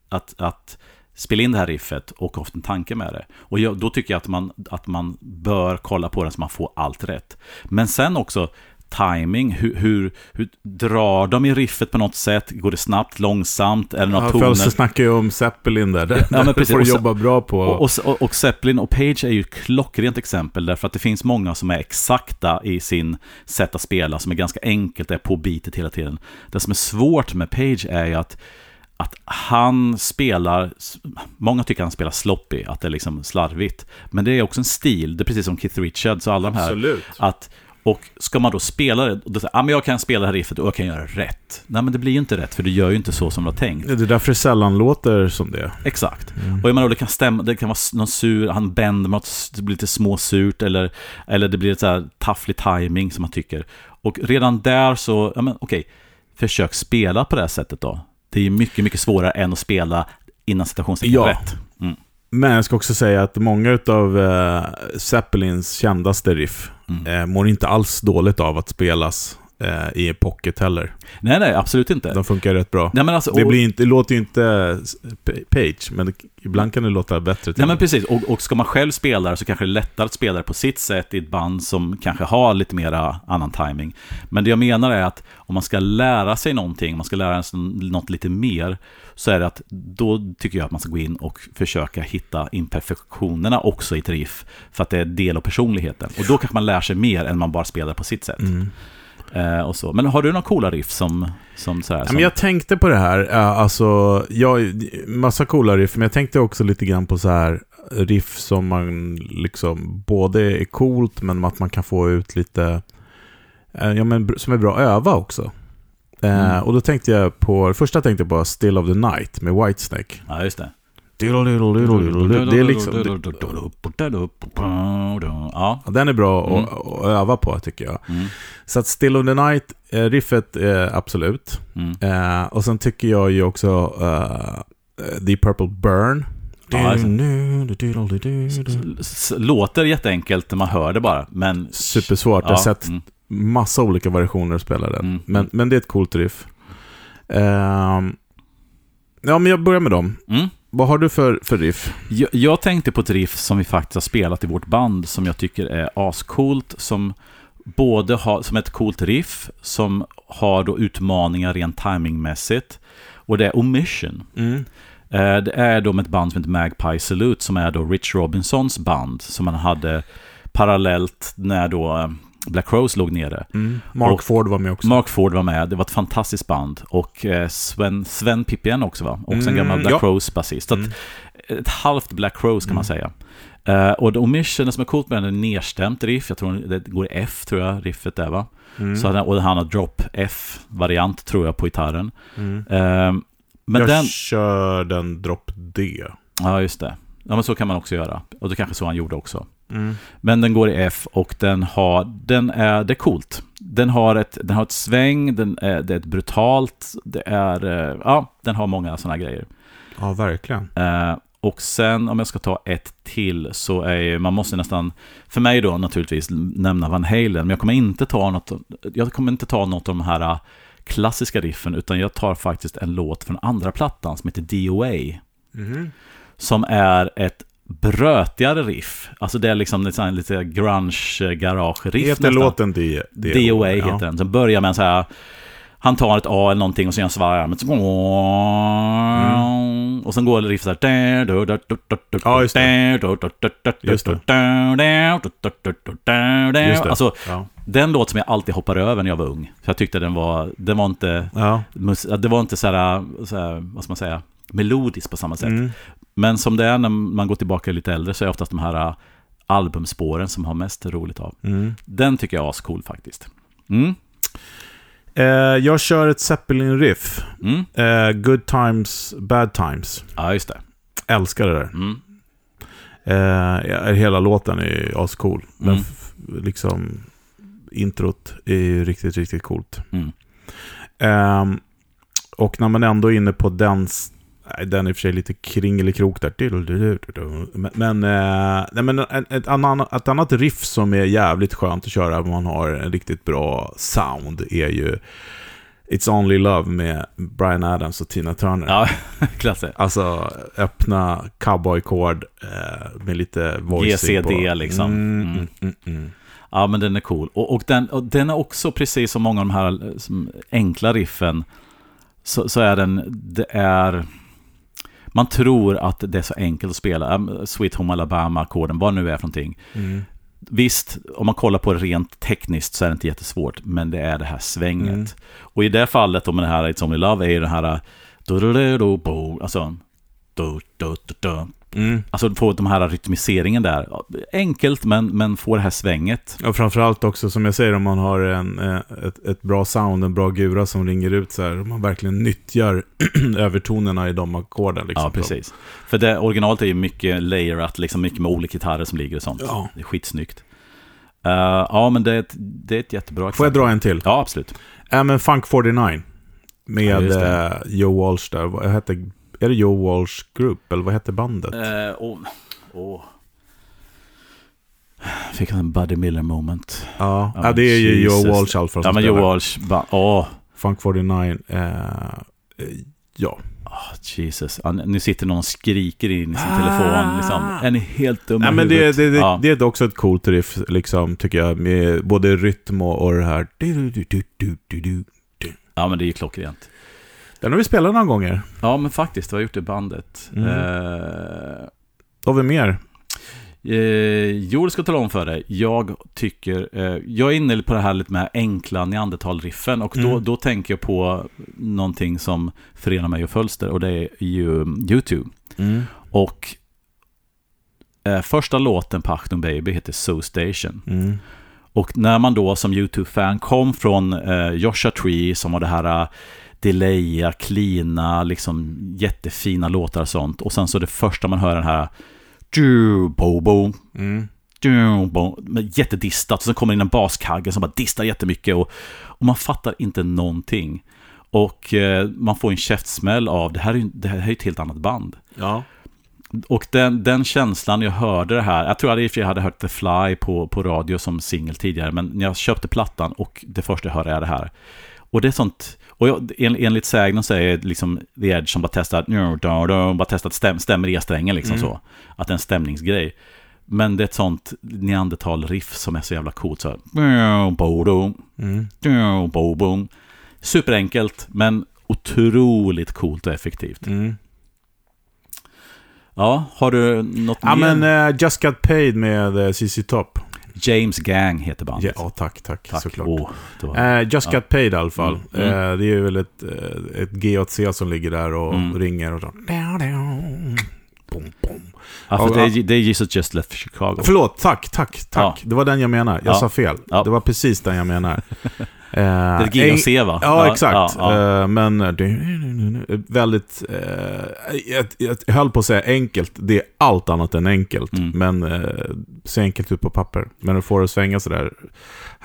att, att spela in det här riffet och haft en tanke med det. Och jag, då tycker jag att man, att man bör kolla på den så man får allt rätt. Men sen också timing. Hur, hur, hur drar de i riffet på något sätt? Går det snabbt, långsamt? Är det några Ja, toner? Fölse snackar ju om Zeppelin där. Det, Ja, men det precis. får du jobba bra på. Och, och, och Zeppelin och Page är ju ett klockrent exempel därför att det finns många som är exakta i sin sätt att spela, som är ganska enkelt, är på beatet hela tiden. Det som är svårt med Page är ju att, att han spelar, många tycker han spelar sloppy, att det är liksom slarvigt. Men det är också en stil, det är precis som Keith Richards och alla de här. Absolut. Att, och ska man då spela det, och då säger ah, men jag kan spela det här riffet och jag kan göra rätt. Nej men det blir ju inte rätt, för du gör ju inte så som du har tänkt. Det är därför det sällan låter som det. Exakt. Och jag menar, det kan stämma, det kan vara någon sur, han bänder något, det blir lite småsurt eller, eller det blir ett så här tafflig timing som man tycker. Och redan där så, ja men okej, försök spela på det här sättet då. Det är ju mycket, mycket svårare än att spela innan situationstecken Ja. rätt. Mm. Men jag ska också säga att många av uh, Zeppelins kändaste riff Mm. eh, mår inte alls dåligt av att spelas eh, i pocket heller. Nej, nej, absolut inte. De funkar rätt bra. Nej, men alltså, Det, och- blir inte, det låter ju inte eh, Page, men det, ibland kan det låta bättre. Nej men precis, och, och ska man själv spela det så kanske det är lättare att spela det på sitt sätt i ett band som kanske har lite mera annan timing. Men det jag menar är att om man ska lära sig någonting, om man ska lära sig något lite mer, så är det att då tycker jag att man ska gå in och försöka hitta imperfektionerna också i ett riff, för att det är del av personligheten. Och då kanske man lär sig mer än man bara spelar på sitt sätt. Mm. Eh, och så. Men har du några coola riff som, som så här? Som, men jag tänkte på det här, eh, alltså, jag, massa coola riff, men jag tänkte också lite grann på så här riff som man liksom både är coolt, men att man kan få ut lite, eh, ja men som är bra att öva också. Eh, Mm. Och då tänkte jag på, första tänkte jag på Still of the Night med Whitesnake. Ja, just det. Det är liksom, Ja. ja, den är bra Mm. att, att öva på tycker jag. Mm. Så att Still of the Night, eh, riffet, absolut. Mm. Eh, och sen tycker jag ju också uh, The Purple Burn. Ja, S- Låter jätteenkelt när man hör det bara, men... Supersvårt. Jag har sett mm, massa olika versioner att spela den. Mm. Men, men det är ett coolt riff. Ehm, ja, men jag börjar med dem. mm. Vad har du för, för riff? Jag, jag tänkte på ett riff som vi faktiskt har spelat i vårt band som jag tycker är ascoolt, som både har, som ett coolt riff, som har då utmaningar rent timingmässigt, och det är Omission. Eh, Det är då med ett band som heter Magpie Salute, som är då Rich Robinsons band, som han hade parallellt när då eh, Black Rose låg nere. Mm. Mark Och- Ford var med också. Mark Ford var med, det var ett fantastiskt band. Och eh, Sven, Sven Pippien också va? Också en Mm, gammal Black ja. Rose-basist. Mm. Ett halvt Black Rose kan man säga. Eh, och The Omission, det som är coolt med den är nedstämt riff. Jag tror det går i F, tror jag, riffet är va? Mm. Så, han- och han har drop F-variant, tror jag, på gitarren. Mm. Eh, men jag den... kör den drop D. Ja, just det. Ja, men så kan man också göra. Och det kanske så han gjorde också. Mm. Men den går i F och den har, den är, det är coolt. Den har ett, den har ett sväng, den är, det är ett brutalt, det är, eh, ja, den har många sådana grejer. Ja, verkligen. Eh, och sen om jag ska ta ett till så är ju- man måste nästan, för mig då naturligtvis nämna Van Halen, men jag kommer inte ta något, jag kommer inte ta något av de här eh, klassiska riffen, utan jag tar faktiskt en låt från andra plattan som heter DOA Mhm. som är ett brötigare riff. Alltså det är liksom lite, lite grunge-garage-riff Heter låten D? D DOA heter den. Som börjar med en så här... Han tar ett A eller någonting och så gör han svarar armen. Och sen går det riff så här... Ja, just det. Just Just det. Alltså, Ja. den låt som jag alltid hoppar över när jag var ung. För jag tyckte den var... Den var inte... Ja. Det var inte så här, så här... Vad ska man säga? Melodiskt på samma sätt. Mm. Men som det är när man går tillbaka lite äldre så är oftast de här äh, albumspåren som har mest roligt av. Mm. Den tycker jag är ascool faktiskt. Mm. Eh, jag kör ett Zeppelin-riff. Mm. Eh, good times, bad times. Ja, just det. Älskar det där. Mm. Eh, hela låten är ascool. Men Mm. liksom introt är riktigt, riktigt coolt. Mm. Ehm, och när man ändå är inne på den, den är i och för sig lite kringelikrok där. Men, eh, nej, men ett, ett, annan, ett annat riff som är jävligt skönt att köra om man har en riktigt bra sound är ju It's Only Love med Brian Adams och Tina Turner. Ja, klasse. Alltså öppna cowboykord eh, med lite voicing GCD på. liksom. Mm, Mm. mm, mm, mm. Ja, men den är cool. Och, och, den, och den är också precis som många av de här eh, som enkla riffen, så, så är den, det är... Man tror att det är så enkelt att spela. Um, Sweet Home Alabama-ackorden, vad det nu är för någonting. Mm. Visst, om man kollar på det rent tekniskt så är det inte jättesvårt, men det är det här svänget. Mm. Och i det fallet, om det här It's Only Love, är ju det här... du-du-du-du-bo, Alltså... du-du-du-du. Mm. Alltså få de här rytmiseringen där. Enkelt, men, men få det här svänget. Och framförallt också, som jag säger, om man har en, eh, ett, ett bra sound, en bra gura som ringer ut så här, om man verkligen nyttjar övertonerna i de ackorden. Liksom. Ja, precis. För det originalet är ju mycket layerat, liksom mycket med olika gitarrer som ligger och sånt. Ja. Det är skitsnyggt. Uh, ja, men det är, ett, det är ett jättebra Får jag dra en till? Ja, absolut. Ja, men Funk 49. Ja, Med det. eh, Joe Walsh där. Vad hette, är det Joe Walsh Group, eller vad hette bandet? Uh, oh, oh. Fick han en Buddy Miller moment. ja, ja, ja, det är ju. Joe Walsh alla fall Ja, men. Joe Walsh, åh. Funk 49. Eh, eh, ja. Ah, Jesus. Ja, nu sitter någon och skriker in i sin Ah. telefon. Liksom. Är ni helt dumma Nej, men det, det, det, ja. det är också ett coolt riff, liksom, tycker jag. Med både rytm och, och det här. Ja, men det är ju klockrent. Den har vi spelat några gånger. Ja, men faktiskt, vi har gjort det bandet. Mm. Eh, Har vi mer? Eh, jo, det ska jag tala om för dig. Jag tycker, eh, jag är inne på det här lite med enkla neandertalriffen och då, Mm. då tänker jag på någonting som förenar mig och Fölster och det är ju YouTube. Mm. Och eh, första låten på Achtung Baby heter So Station. Mm. Och när man då som YouTube-fan kom från eh, Joshua Tree som var det här delaya, cleana, liksom jättefina låtar och sånt. Och sen så det första man hör den här Mm. jättedistat. Och sen kommer in en baskagge som bara distar jättemycket. Och, och man fattar inte någonting. Och eh, man får en käftsmäll av det här är ju det här är ett helt annat band. Ja. Och den, den känslan jag hörde det här, jag tror jag i och för sig hade hört The Fly på, på radio som singel tidigare, men när jag köpte plattan och det första jag hörde är det här. Och det är sånt, och jag, en, enligt sägnen så är liksom The Edge som bara testat, bara testat stäm, stämmer E-strängen liksom Mm. så. Att det är en stämningsgrej. Men det är ett sånt neandertal-riff som är så jävla coolt så här. Mm. Superenkelt, men otroligt coolt och effektivt. Mm. Ja, har du något Ja, mer? men eh, Just Got Paid med uh, CC Top. James Gang heter Ja, bandet. ja, tack, tack, Tack. såklart. Var... Eh, Just Ja. Got Paid i alla fall. Mm, mm. Eh, det är väl ett, eh, ett G8C som ligger där och Mm. ringer och så. Bom, bom. ja, för ja, det, är, det är Jesus Just Left Chicago. Förlåt, tack, tack, tack. Det var den jag menar. Jag Ja. sa fel. Ja. Det var precis den jag menar. Eh, det är GOC va? Ja, exakt. Ja, ja. Eh, men eh, väldigt... eh, jag, jag höll på att säga enkelt. Det är allt annat än enkelt. Mm. Men uh, ser enkelt ut på papper. Men att få det att svänga sådär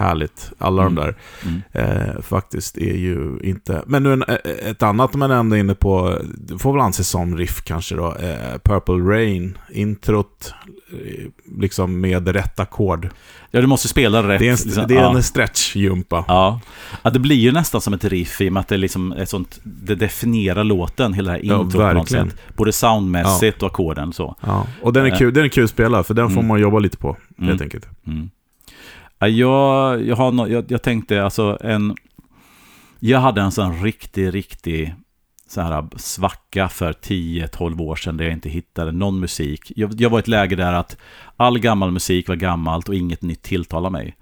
härligt. Alla Mm. de där Mm. eh, faktiskt är ju inte... Men nu en, eh, ett annat man ändå är inne på, det får väl anses som riff kanske då. Eh, Purple Rain, introt, eh, liksom med rätt ackord. ja, du måste spela rätt. Det är en, liksom. det är ja. en stretch-jumpa. Ja. ja, det blir ju nästan som ett riff i och med att det, liksom är sånt, det definierar låten, hela det här Ja, introt på något sätt. Både soundmässigt och ackorden så. Ja, och den är Eh. kul, den är kul att spela, för den får Mm. man jobba lite på, Mm. helt enkelt. Mm. Jag, jag, har no, jag, jag tänkte alltså en... Jag hade en sån riktig, riktig så här svacka för 10-12 år sedan där jag inte hittade någon musik. Jag, jag var i ett läge där att all gammal musik var gammalt och inget nytt tilltalade mig.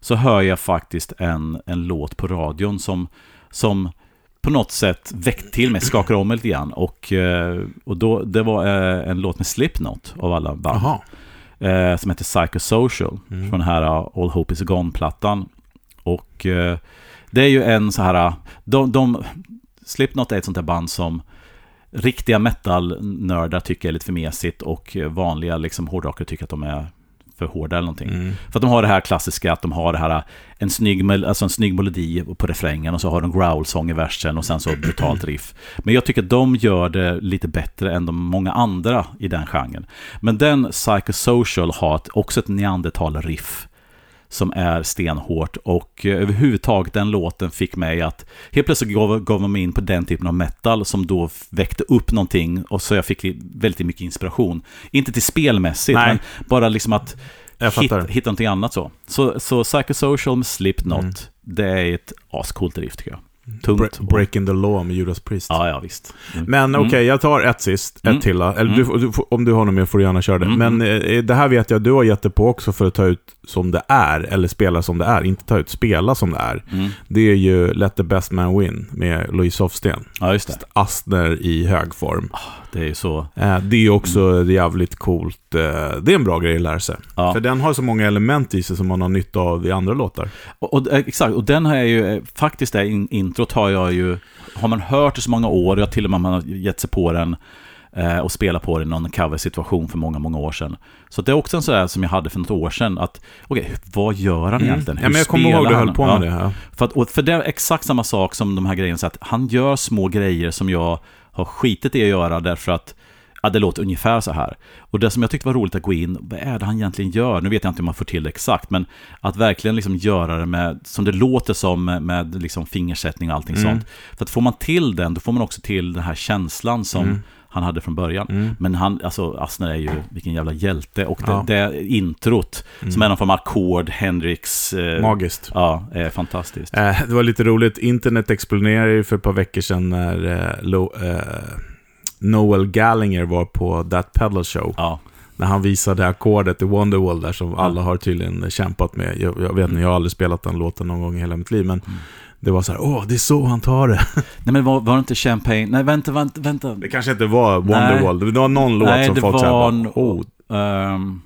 Så hör jag faktiskt en, en låt på radion som, som på något sätt väckte till mig, skakade om mig lite grann. Och, eh, och då, det var eh, en låt med Slipknot av alla band Aha eh, som heter Psychosocial Mm. från den här uh, All Hope Is Gone-plattan. Och eh, det är ju en så här, uh, de, de, Slipknot är ett sånt där band som riktiga metal-nördar tycker är lite för mesigt och eh, vanliga liksom, hårdrockare tycker att de är för hårda eller någonting. Mm. För att de har det här klassiska att de har det här, en snygg, alltså en snygg melodi på refrängen och så har de growl-sång i versen och sen så brutalt riff. Men jag tycker att de gör det lite bättre än de många andra i den genren. Men den Psychosocial har också ett neandertal-riff som är stenhårt och eh, överhuvudtaget den låten fick mig att helt plötsligt gav, gav mig in på den typen av metal som då väckte upp någonting och så jag fick väldigt mycket inspiration. Inte till spelmässigt, Nej. men bara liksom att hitta, hitta någonting annat så. Så, så Psychosocial med Slipknot, Mm. det är ett ascoolt riff tycker jag. Tungt. Bre- breaking the law med Judas Priest. Ja, ja visst. Mm. Men okej, Mm. jag tar ett sist. Ett Mm. till. Eller Mm. du, får- du, om du har något mer får du gärna köra det. Mm. Men eh, det här vet jag, du har gett det på också för att ta ut som det är. Eller spela som det är. Inte ta ut, spela som det är. Mm. Det är ju Let the best man win med Louise Hofsten. Ja, just det. Astner i hög form. Det är ju så. Eh, Det är också jävligt coolt. Eh, Det är en bra grej att lära sig. Ja. För den har så många element i sig som man har nytta av i andra låtar. Och, och, eh, exakt, och den har jag ju, faktiskt det in, introt har jag ju, har man hört i så många år, jag till och med man har gett sig på den eh, och spelat på den i någon cover-situation för många, många år sedan. Så det är också en sån där som jag hade för något år sedan, att okej, vad gör han egentligen? Mm. Ja, men jag kommer ihåg du höll på med det. Ja. För, att, för det är exakt samma sak som de här grejerna, så att han gör små grejer som jag har skitit i att göra därför att Ja, det låter ungefär så här. Och det som jag tyckte var roligt att gå in, vad är det han egentligen gör? Nu vet jag inte om man får till det exakt, men att verkligen liksom göra det med, som det låter som, med, med liksom fingersättning och allting Mm. sånt. För att får man till den, då får man också till den här känslan som Mm. Han hade från början. Mm. Men han, alltså Asner är ju, vilken jävla hjälte. Och det, Ja. det introt, som Mm. är någon form av ackord, Hendrix... Eh, Magiskt. Ja, är fantastiskt. Eh, det var lite roligt. Internet exploderade ju för ett par veckor sedan när eh, Lo, eh, Noel Gallagher var på That Pedal Show. Ja, När han visade ackordet i Wonderwall där som alla har tydligen kämpat med. Jag, jag vet inte, jag har aldrig spelat den låten någon gång i hela mitt liv, men Mm. Det var så här, åh, det är så han tar det. Nej men var, var det inte Champagne? Nej vänta, vänta, vänta. Det kanske inte var Wonderwall, det var någon låt Nej, som folk sa, en- oh, Ehm,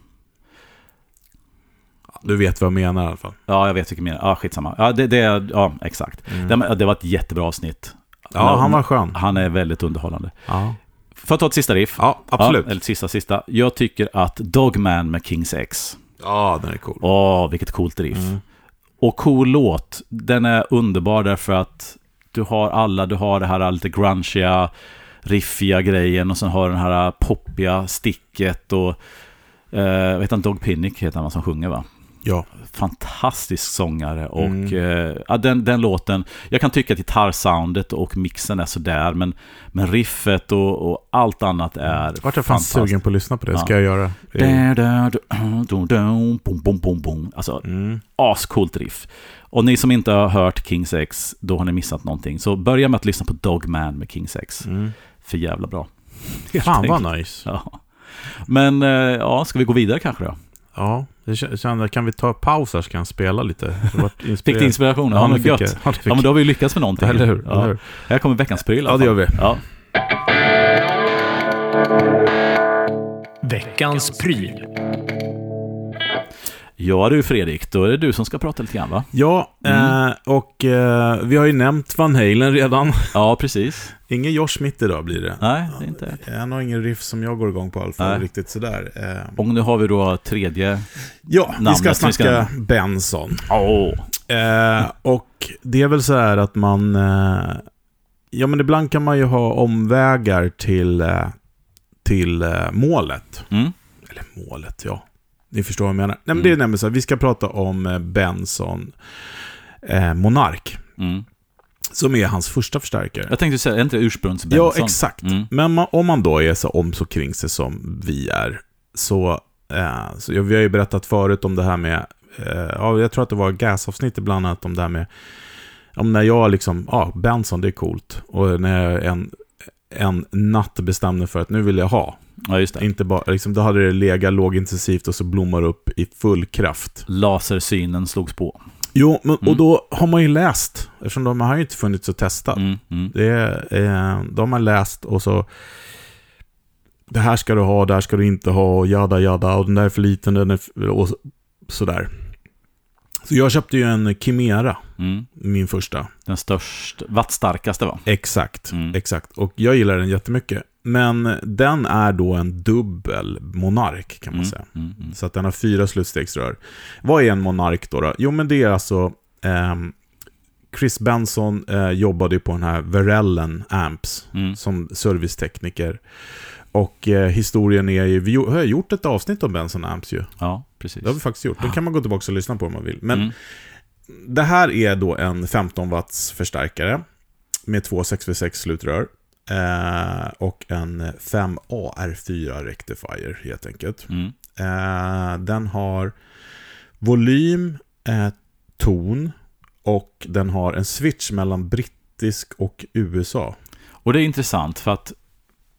du vet vad jag menar i alla fall. ja, jag vet vilken menar. Ja, skitsamma. Ja, det, det, ja exakt. Mm. Det, det var ett jättebra avsnitt. Ja, han var skön. Han är väldigt underhållande. Ja, Får jag ta ett sista riff? ja absolut. Ja, eller sista, sista. Jag tycker att Dogman med Kings X. Ja, den är cool. Åh, vilket coolt riff. Mm. Och cool låt. Den är underbar därför att du har alla, du har det här lite grungiga, riffiga grejen och sen har du den här poppiga sticket och eh, vet han Dog Pinnick heter han som sjunger va? Ja. Fantastisk sångare och Mm. eh, ja, den, den låten, jag kan tycka att gitarrsoundet och mixen är sådär men, men riffet och, och allt annat är Vart jag fan sugen på att lyssna på det, ska Ja. jag göra. Alltså, Mm. ascoolt riff. Och ni som inte har hört Kings X, då har ni missat någonting. Så börja med att lyssna på Dogman med Kings X. Mm. För jävla bra. Helt Fan vad nice. Ja. Men, eh, ja, ska vi gå vidare kanske då? Ja, jag kände, kan vi ta paus här så kan jag spela lite? Fick du inspiration? Ja, det men gött. Ja, Ja, men då har vi lyckats med någonting. jag. Eller hur? Ja. Eller hur? Här kommer veckans pryl. Ja, det gör vi. Ja. Veckans pryl. Ja, du Fredrik, då är det du som ska prata lite grann va? Ja, Mm. eh, och eh, vi har ju nämnt Van Halen redan. Ja, precis. Ingen Josh Smith idag blir det. Nej, det är inte... Han har ingen riff som jag går igång på i alla fall, riktigt sådär. Eh, Och nu har vi då tredje... ja, vi namnet ska som vi ska snacka Benson. Åh! Eh, och det är väl så här att man... Eh, ja, men ibland kan man ju ha omvägar till, eh, till eh, målet. Mm. Eller målet, ja. Ni förstår vad jag menar. Nej, men Mm. Det är nämligen så här, vi ska prata om eh, Benson eh, Monark. Mm. Som är hans första förstärkare. Jag tänkte säga, är inte det ursprungs Ja, exakt. Mm. Men man, om man då är så om så kring sig som vi är, så, eh, så vi har ju berättat förut om det här med, eh, ja, jag tror att det var gasavsnittet bland annat om det här med, om när jag liksom, ja, Benson det är coolt. Och när jag en, en natt bestämde för att nu vill jag ha. Ja, just det. Inte bara, liksom, då hade det legat lågintensivt och så blommar det upp i full kraft. Lasersynen slogs på. Jo, men, Mm. och då har man ju läst, eftersom de har ju inte funnits att testa. Mm, mm. Det eh, de har läst och så det här ska du ha, det här ska du inte ha, och jada jada, och den där är för liten, den är för, och så- sådär. Så jag köpte ju en Chimera, Mm. min första. Den största, wattstarkaste va? Exakt, Mm. exakt. Och jag gillar den jättemycket. Men den är då en dubbel Monark kan man Mm, säga. mm, mm. Så att den har fyra slutstegsrör. Vad är en Monark då? då? Jo, men det är alltså... ehm, Chris Benson eh, jobbade ju på den här Verellen Amps Mm. som servicetekniker. Och eh, historien är ju, vi har gjort ett avsnitt om Benson Amps ju. Ja, precis. Det har vi faktiskt gjort. Den kan man gå tillbaka och lyssna på om man vill. Men Mm. det här är då en 15 watts förstärkare med två 6v6 slutrör. Eh, och en 5 AR4 rectifier helt enkelt. Mm. Eh, den har volym, eh, ton och den har en switch mellan brittisk och USA. Och det är intressant för att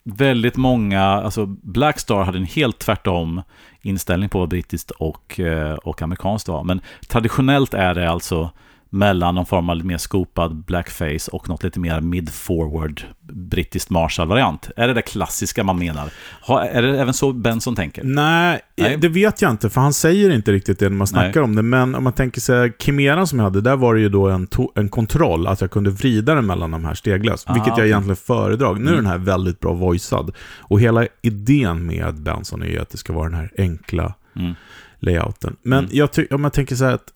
väldigt många, alltså Blackstar hade en helt tvärtom inställning på vad brittiskt och, eh, och amerikanskt var. Men traditionellt är det alltså mellan någon form av lite mer skopad blackface och något lite mer mid-forward brittiskt Marshall-variant. Är det det klassiska man menar? Ha, är det även så Benson tänker? Nej, Nej, det vet jag inte, för han säger inte riktigt det när man snackar Nej. om det. Men om man tänker sig Kimeran som jag hade, där var det ju då en, en kontroll, att jag kunde vrida den mellan de här steglöst. vilket jag egentligen föredrar. Nu är den här väldigt bra voicead. Och hela idén med Benson är ju att det ska vara den här enkla mm. layouten. Men mm. jag om jag tänker så här att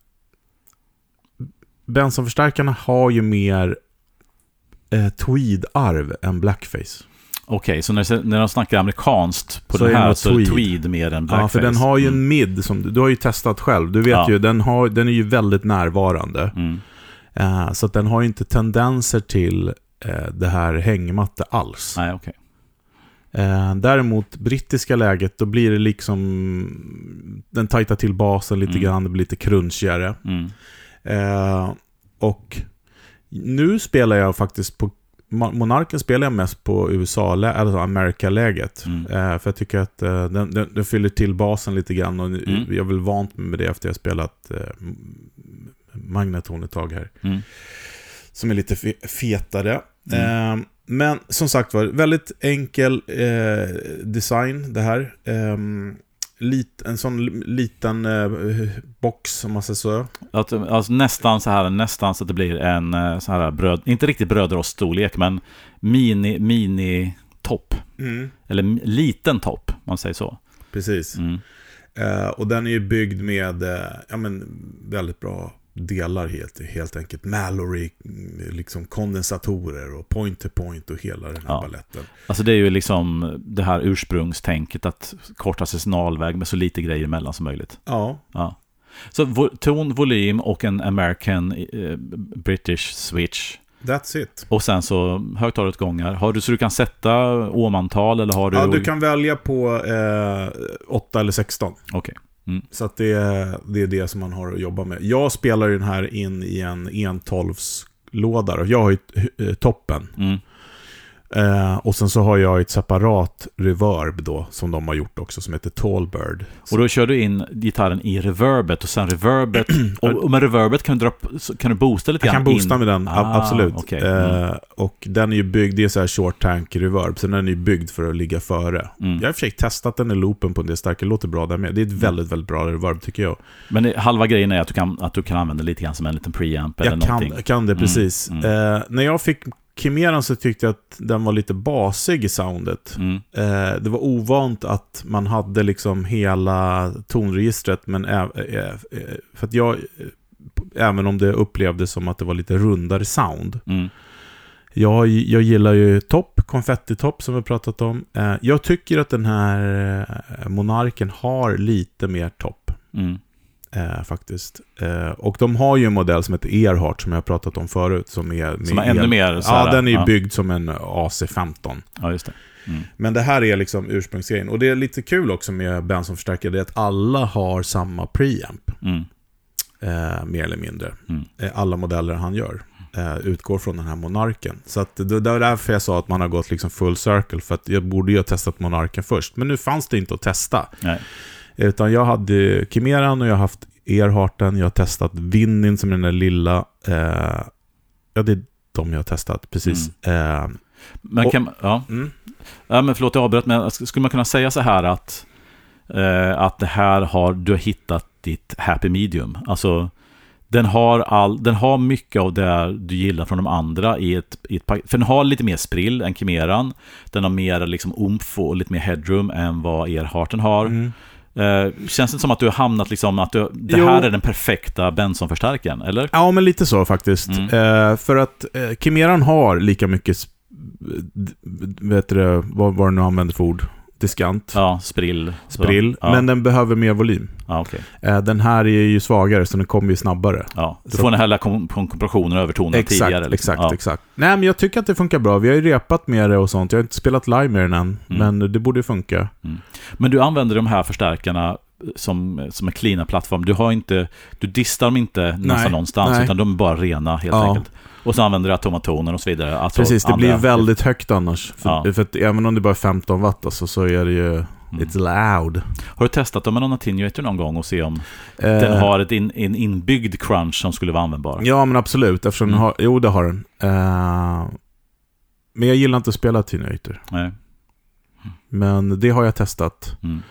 Benson-förstärkarna har ju mer eh, tweed-arv än blackface. Okej, så när, när de snackar amerikanskt på så den här så tweed. är tweed mer än blackface? Ja, för den har ju en mm. mid som du har ju testat själv. Du vet ja. ju, den, har, den är ju väldigt närvarande. Mm. Uh, så att den har ju inte tendenser till uh, det här hängmatte alls. Nej, okay. Uh, däremot brittiska läget, då blir det liksom... Den tajtar till basen lite mm. grann, det blir lite crunchigare. Mm. Eh, och nu spelar jag faktiskt på Monarken spelar jag mest på USA, alltså Amerika-läget. Mm. Eh, för jag tycker att eh, den, den, den, fyller till basen lite grann och mm. jag är väl vant med det efter jag spelat eh, Magneton ett tag här. Mm. Som är lite fetare. Mm. Eh, men som sagt var, väldigt enkel eh, design det här. Lit, en sån liten eh, box, om så. Att, alltså nästan så här, nästan så att det blir en eh, så här bröd, inte riktigt brödroststorlek, men mini, mini topp. Mm. Eller liten topp, om man säger så. Precis. Mm. Eh, och den är ju byggd med, eh, ja men, väldigt bra delar helt, helt enkelt. Mallory, liksom kondensatorer och point-to-point och hela den här ja. balletten. Alltså det är ju liksom det här ursprungstänket att korta sig signalväg med så lite grejer emellan som möjligt. Ja. ja. Så vo ton, volym och en American eh, British switch. That's it. Och sen så högtalarutgångar. Har du så du kan sätta åmantal eller har du... Ja, du kan välja på eh, 8 eller 16. Okej. Okay. Mm. Så att det, det är det som man har att jobba med. Jag spelar den här in i en 1.12-låda. Jag har ju eh, toppen. Mm. Eh, och sen så har jag ett separat reverb då, som de har gjort också, som heter Tallbird. Och då kör du in gitarren i reverbet och sen reverbet, och, och med reverbet kan du, dra, kan du boosta lite grann? Jag kan boosta in. med den, ah, absolut. Okay. Mm. Eh, och den är ju byggd, det är så här short tank reverb, så den är ju byggd för att ligga före. Mm. Jag har i och för sig testat den i loopen på en del starka, det låter bra där med. Det är ett mm. väldigt, väldigt bra reverb tycker jag. Men det, halva grejen är att du kan, att du kan använda lite grann som en liten preamp eller jag någonting. Jag kan, kan det, precis. Mm. mm. Eh, när jag fick Kimeran så tyckte jag att den var lite basig i soundet. Mm. Eh, det var ovant att man hade liksom hela tonregistret, men för att jag, även om det upplevdes som att det var lite rundare sound. Mm. Jag, jag gillar ju topp, konfettitopp som vi pratat om. Eh, jag tycker att den här monarken har lite mer topp. Mm. Eh, faktiskt. Eh, och de har ju en modell som heter Earhart som jag har pratat om förut. Som är, som är ännu mer så Ja, den är ju ja. byggd som en AC15. Ja, just det. Mm. Men det här är liksom ursprungsgrejen. Och det är lite kul också med Benson-förstärkare, det är att alla har samma preamp. Mm. Eh, mer eller mindre. Mm. Eh, alla modeller han gör eh, utgår från den här monarken. Så att det, det var därför jag sa att man har gått liksom full circle. För att jag borde ju ha testat monarken först. Men nu fanns det inte att testa. Nej. Utan jag hade Kimeran och jag har haft Earharten, jag har testat Vinnin som är den där lilla. Eh, ja, det är de jag har testat, precis. Mm. Eh, men kan, och, ja. Mm. ja, men förlåt jag avbröt, men skulle man kunna säga så här att, eh, att det här har, du har hittat ditt happy medium? Alltså, den har, all, den har mycket av det du gillar från de andra i ett, i ett För den har lite mer sprill än Kimeran. Den har mer liksom umf och lite mer headroom än vad Earharten har. Mm. Uh, känns det som att du har hamnat liksom, att du, det jo. här är den perfekta Benson-förstärkaren, eller? Ja, men lite så faktiskt. Mm. Uh, för att uh, Kimeran har lika mycket, vet du vad, vad du nu använder för ord? Diskant, Ja, sprill. sprill, Ja, men den behöver mer volym. ja, okej. Eh, Den här är ju svagare, så den kommer ju snabbare. ja. Du Så- får den här kom- kom- kompressionen och övertonen Exakt, tidigare. liksom. exakt, ja. exakt. Nej, men jag tycker att det funkar bra. Vi har ju repat med det och sånt. Jag har inte spelat live med den än, Mm. men det borde funka. Men du använder de här förstärkarna som, som en cleana plattform. Du har inte, du distar dem inte nästan någonstans, nej. utan de är bara rena helt Ja. enkelt. Och så använder du automatoner och så vidare. Alltså Precis, det blir väldigt högt annars. För, Ja. för att även om det bara är 15 watt alltså, så är det ju... Mm. It's loud. Har du testat dem med någon attenuator någon gång och se om Eh, den har ett in, en inbyggd crunch som skulle vara användbar? Ja, men absolut. Eftersom den Mm. har... Jo, det har den. Eh, men jag gillar inte att spela Teenator. Nej. Men det har jag testat. Mm.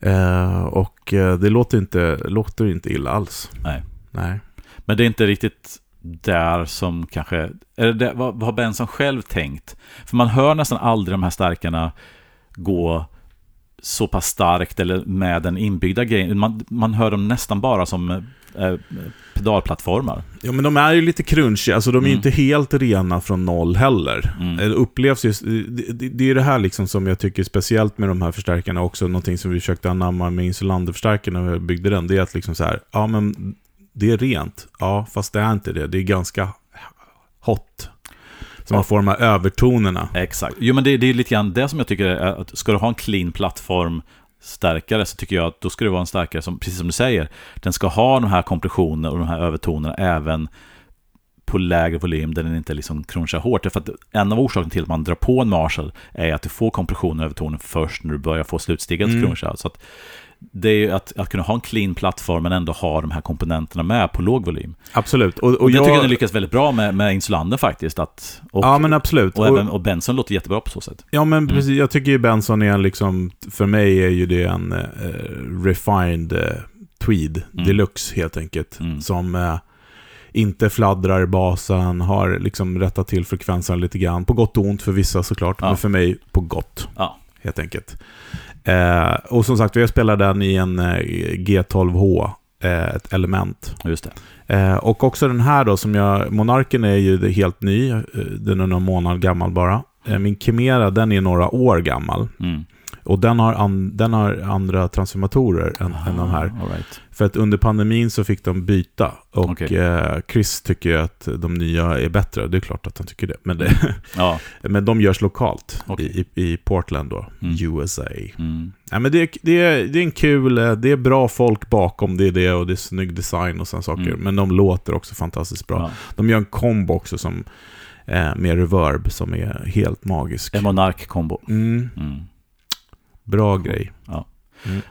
Eh, och eh, det låter inte, låter inte illa alls. Nej. Nej. Men det är inte riktigt där som kanske... Är det vad, vad har Benson själv tänkt? För man hör nästan aldrig de här stärkarna gå så pass starkt eller med den inbyggda grejen. Man, man hör dem nästan bara som eh, pedalplattformar. Ja, men de är ju lite crunchy. Alltså de är ju Mm. inte helt rena från noll heller. Mm. Det upplevs ju... Det, det, det är det här liksom som jag tycker är speciellt med de här förstärkarna också. Någonting som vi försökte anamma med Insulander-förstärkarna när jag byggde den. Det är att liksom så här, ja men det är rent. Ja, fast det är inte det. Det är ganska hot. Så man får de här övertonerna. Exakt. Jo, men det, det är lite grann det som jag tycker är att ska du ha en clean plattform stärkare så tycker jag att då ska det vara en starkare som, precis som du säger, den ska ha de här kompressionerna och de här övertonerna även på lägre volym där den inte liksom crunchar hårt. För att en av orsakerna till att man drar på en Marshall är att du får kompression och övertoner först när du börjar få slutsteget att Mm. cruncha. Så att det är ju att, att kunna ha en clean plattform men ändå ha de här komponenterna med på låg volym. Absolut. Och, och Och det jag, tycker jag den lyckas väldigt bra med, med Insulander faktiskt. Att, och, ja, men absolut. och, även, och Benson låter jättebra på så sätt. Ja men Mm. precis, jag tycker ju Benson är en liksom, för mig är ju det en eh, refined eh, tweed Mm. deluxe helt enkelt. Mm. Som eh, inte fladdrar i basen, har liksom rättat till frekvensen lite grann. På gott och ont för vissa såklart, Ja. men för mig på gott. Ja. Helt enkelt. Eh, och som sagt, jag spelar den i en eh, G12H, eh, ett element. Just det. Eh, och också den här då, som jag, Monarken är ju helt ny, eh, den är någon månad gammal bara. Eh, min Chimera, den är några år gammal. Mm. Och den har, an, den har andra transformatorer än, än de här. All right. För att under pandemin så fick de byta. Och Okej. eh, Chris tycker ju att de nya är bättre. Det är klart att han tycker det. Men, det, Ja. men de görs lokalt Okej. i, i Portland då, Mm. USA. Mm. Ja, men det, är- det, är, det är en kul, eh, det är bra folk bakom, det är det och det är snygg design och sådana saker. Mm. Men de låter också fantastiskt bra. Ja. De gör en kombo också som, eh, med reverb som är helt magisk. En Monark-kombo. Mm, Mm. Bra grej.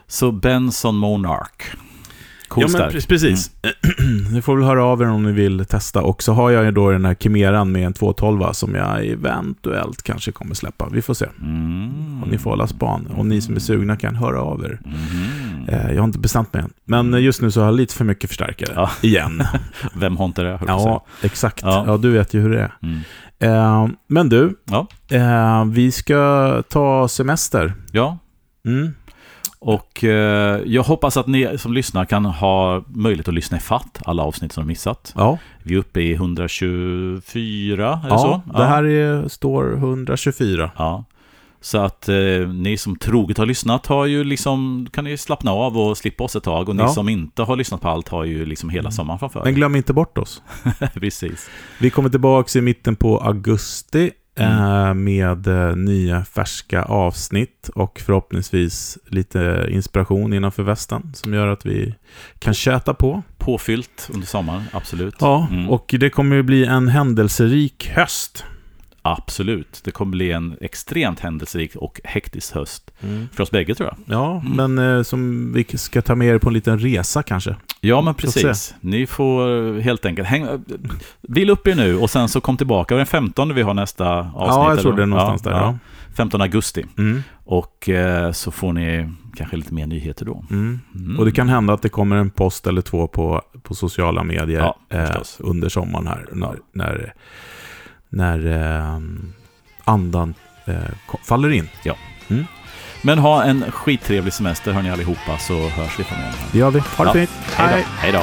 Så Benson Monark. Cool ja, men stark. pre- precis. ni får väl höra av er om ni vill testa. Och så har jag ju då den här Chimeran med en 212 som jag eventuellt kanske kommer släppa. Vi får se. Mm. Och ni får hålla span. Och ni som är sugna kan höra av er. Mhm. Eh, jag har inte bestämt mig än. Men eh, just nu så har jag lite för mycket förstärkare. Ja. Igen. Vem har inte det? ja, exakt. Ja. Ja. du vet ju hur det är. Mm. Eh, men du, Ja. eh, vi ska ta semester. ja, Mm. och eh, jag hoppas att ni som lyssnar kan ha möjlighet att lyssna i fatt alla avsnitt som de missat. Ja, Vi är uppe i 124, är det ja så? det här är, står 124. Ja. Så att eh, ni som troget har lyssnat har ju liksom, kan ni slappna av och slippa oss ett tag. Och ni Ja. som inte har lyssnat på allt har ju liksom hela sommaren framför Men glöm inte bort oss. Precis. Vi kommer tillbaka i mitten på augusti eh, med eh, nya färska avsnitt och förhoppningsvis lite inspiration innanför västen som gör att vi kan köta på. Påfyllt under sommaren, absolut. Ja, Mm. och det kommer ju bli en händelserik höst. Absolut. Det kommer bli en extremt händelserik och hektisk höst. För oss bägge tror jag. Ja, men eh, som vi ska ta med er på en liten resa kanske. Ja, men precis. Ni får helt enkelt hänga... Vill upp er nu och sen så kom tillbaka. Det är den 15 vi har nästa avsnitt. ja, jag tror det är någonstans där. Ja. 15 augusti. Mm. Och eh, så får ni kanske lite mer nyheter då. Mm. Mm. Och det kan hända att det kommer en post eller två på, på sociala medier Ja, eh, under sommaren här. När, när, när eh, andan eh, faller in. Men ha en skittrevlig semester hörni allihopa så hörs vi framöver. Det gör vi. Ha det Ja. fint. Hej då. Hej då.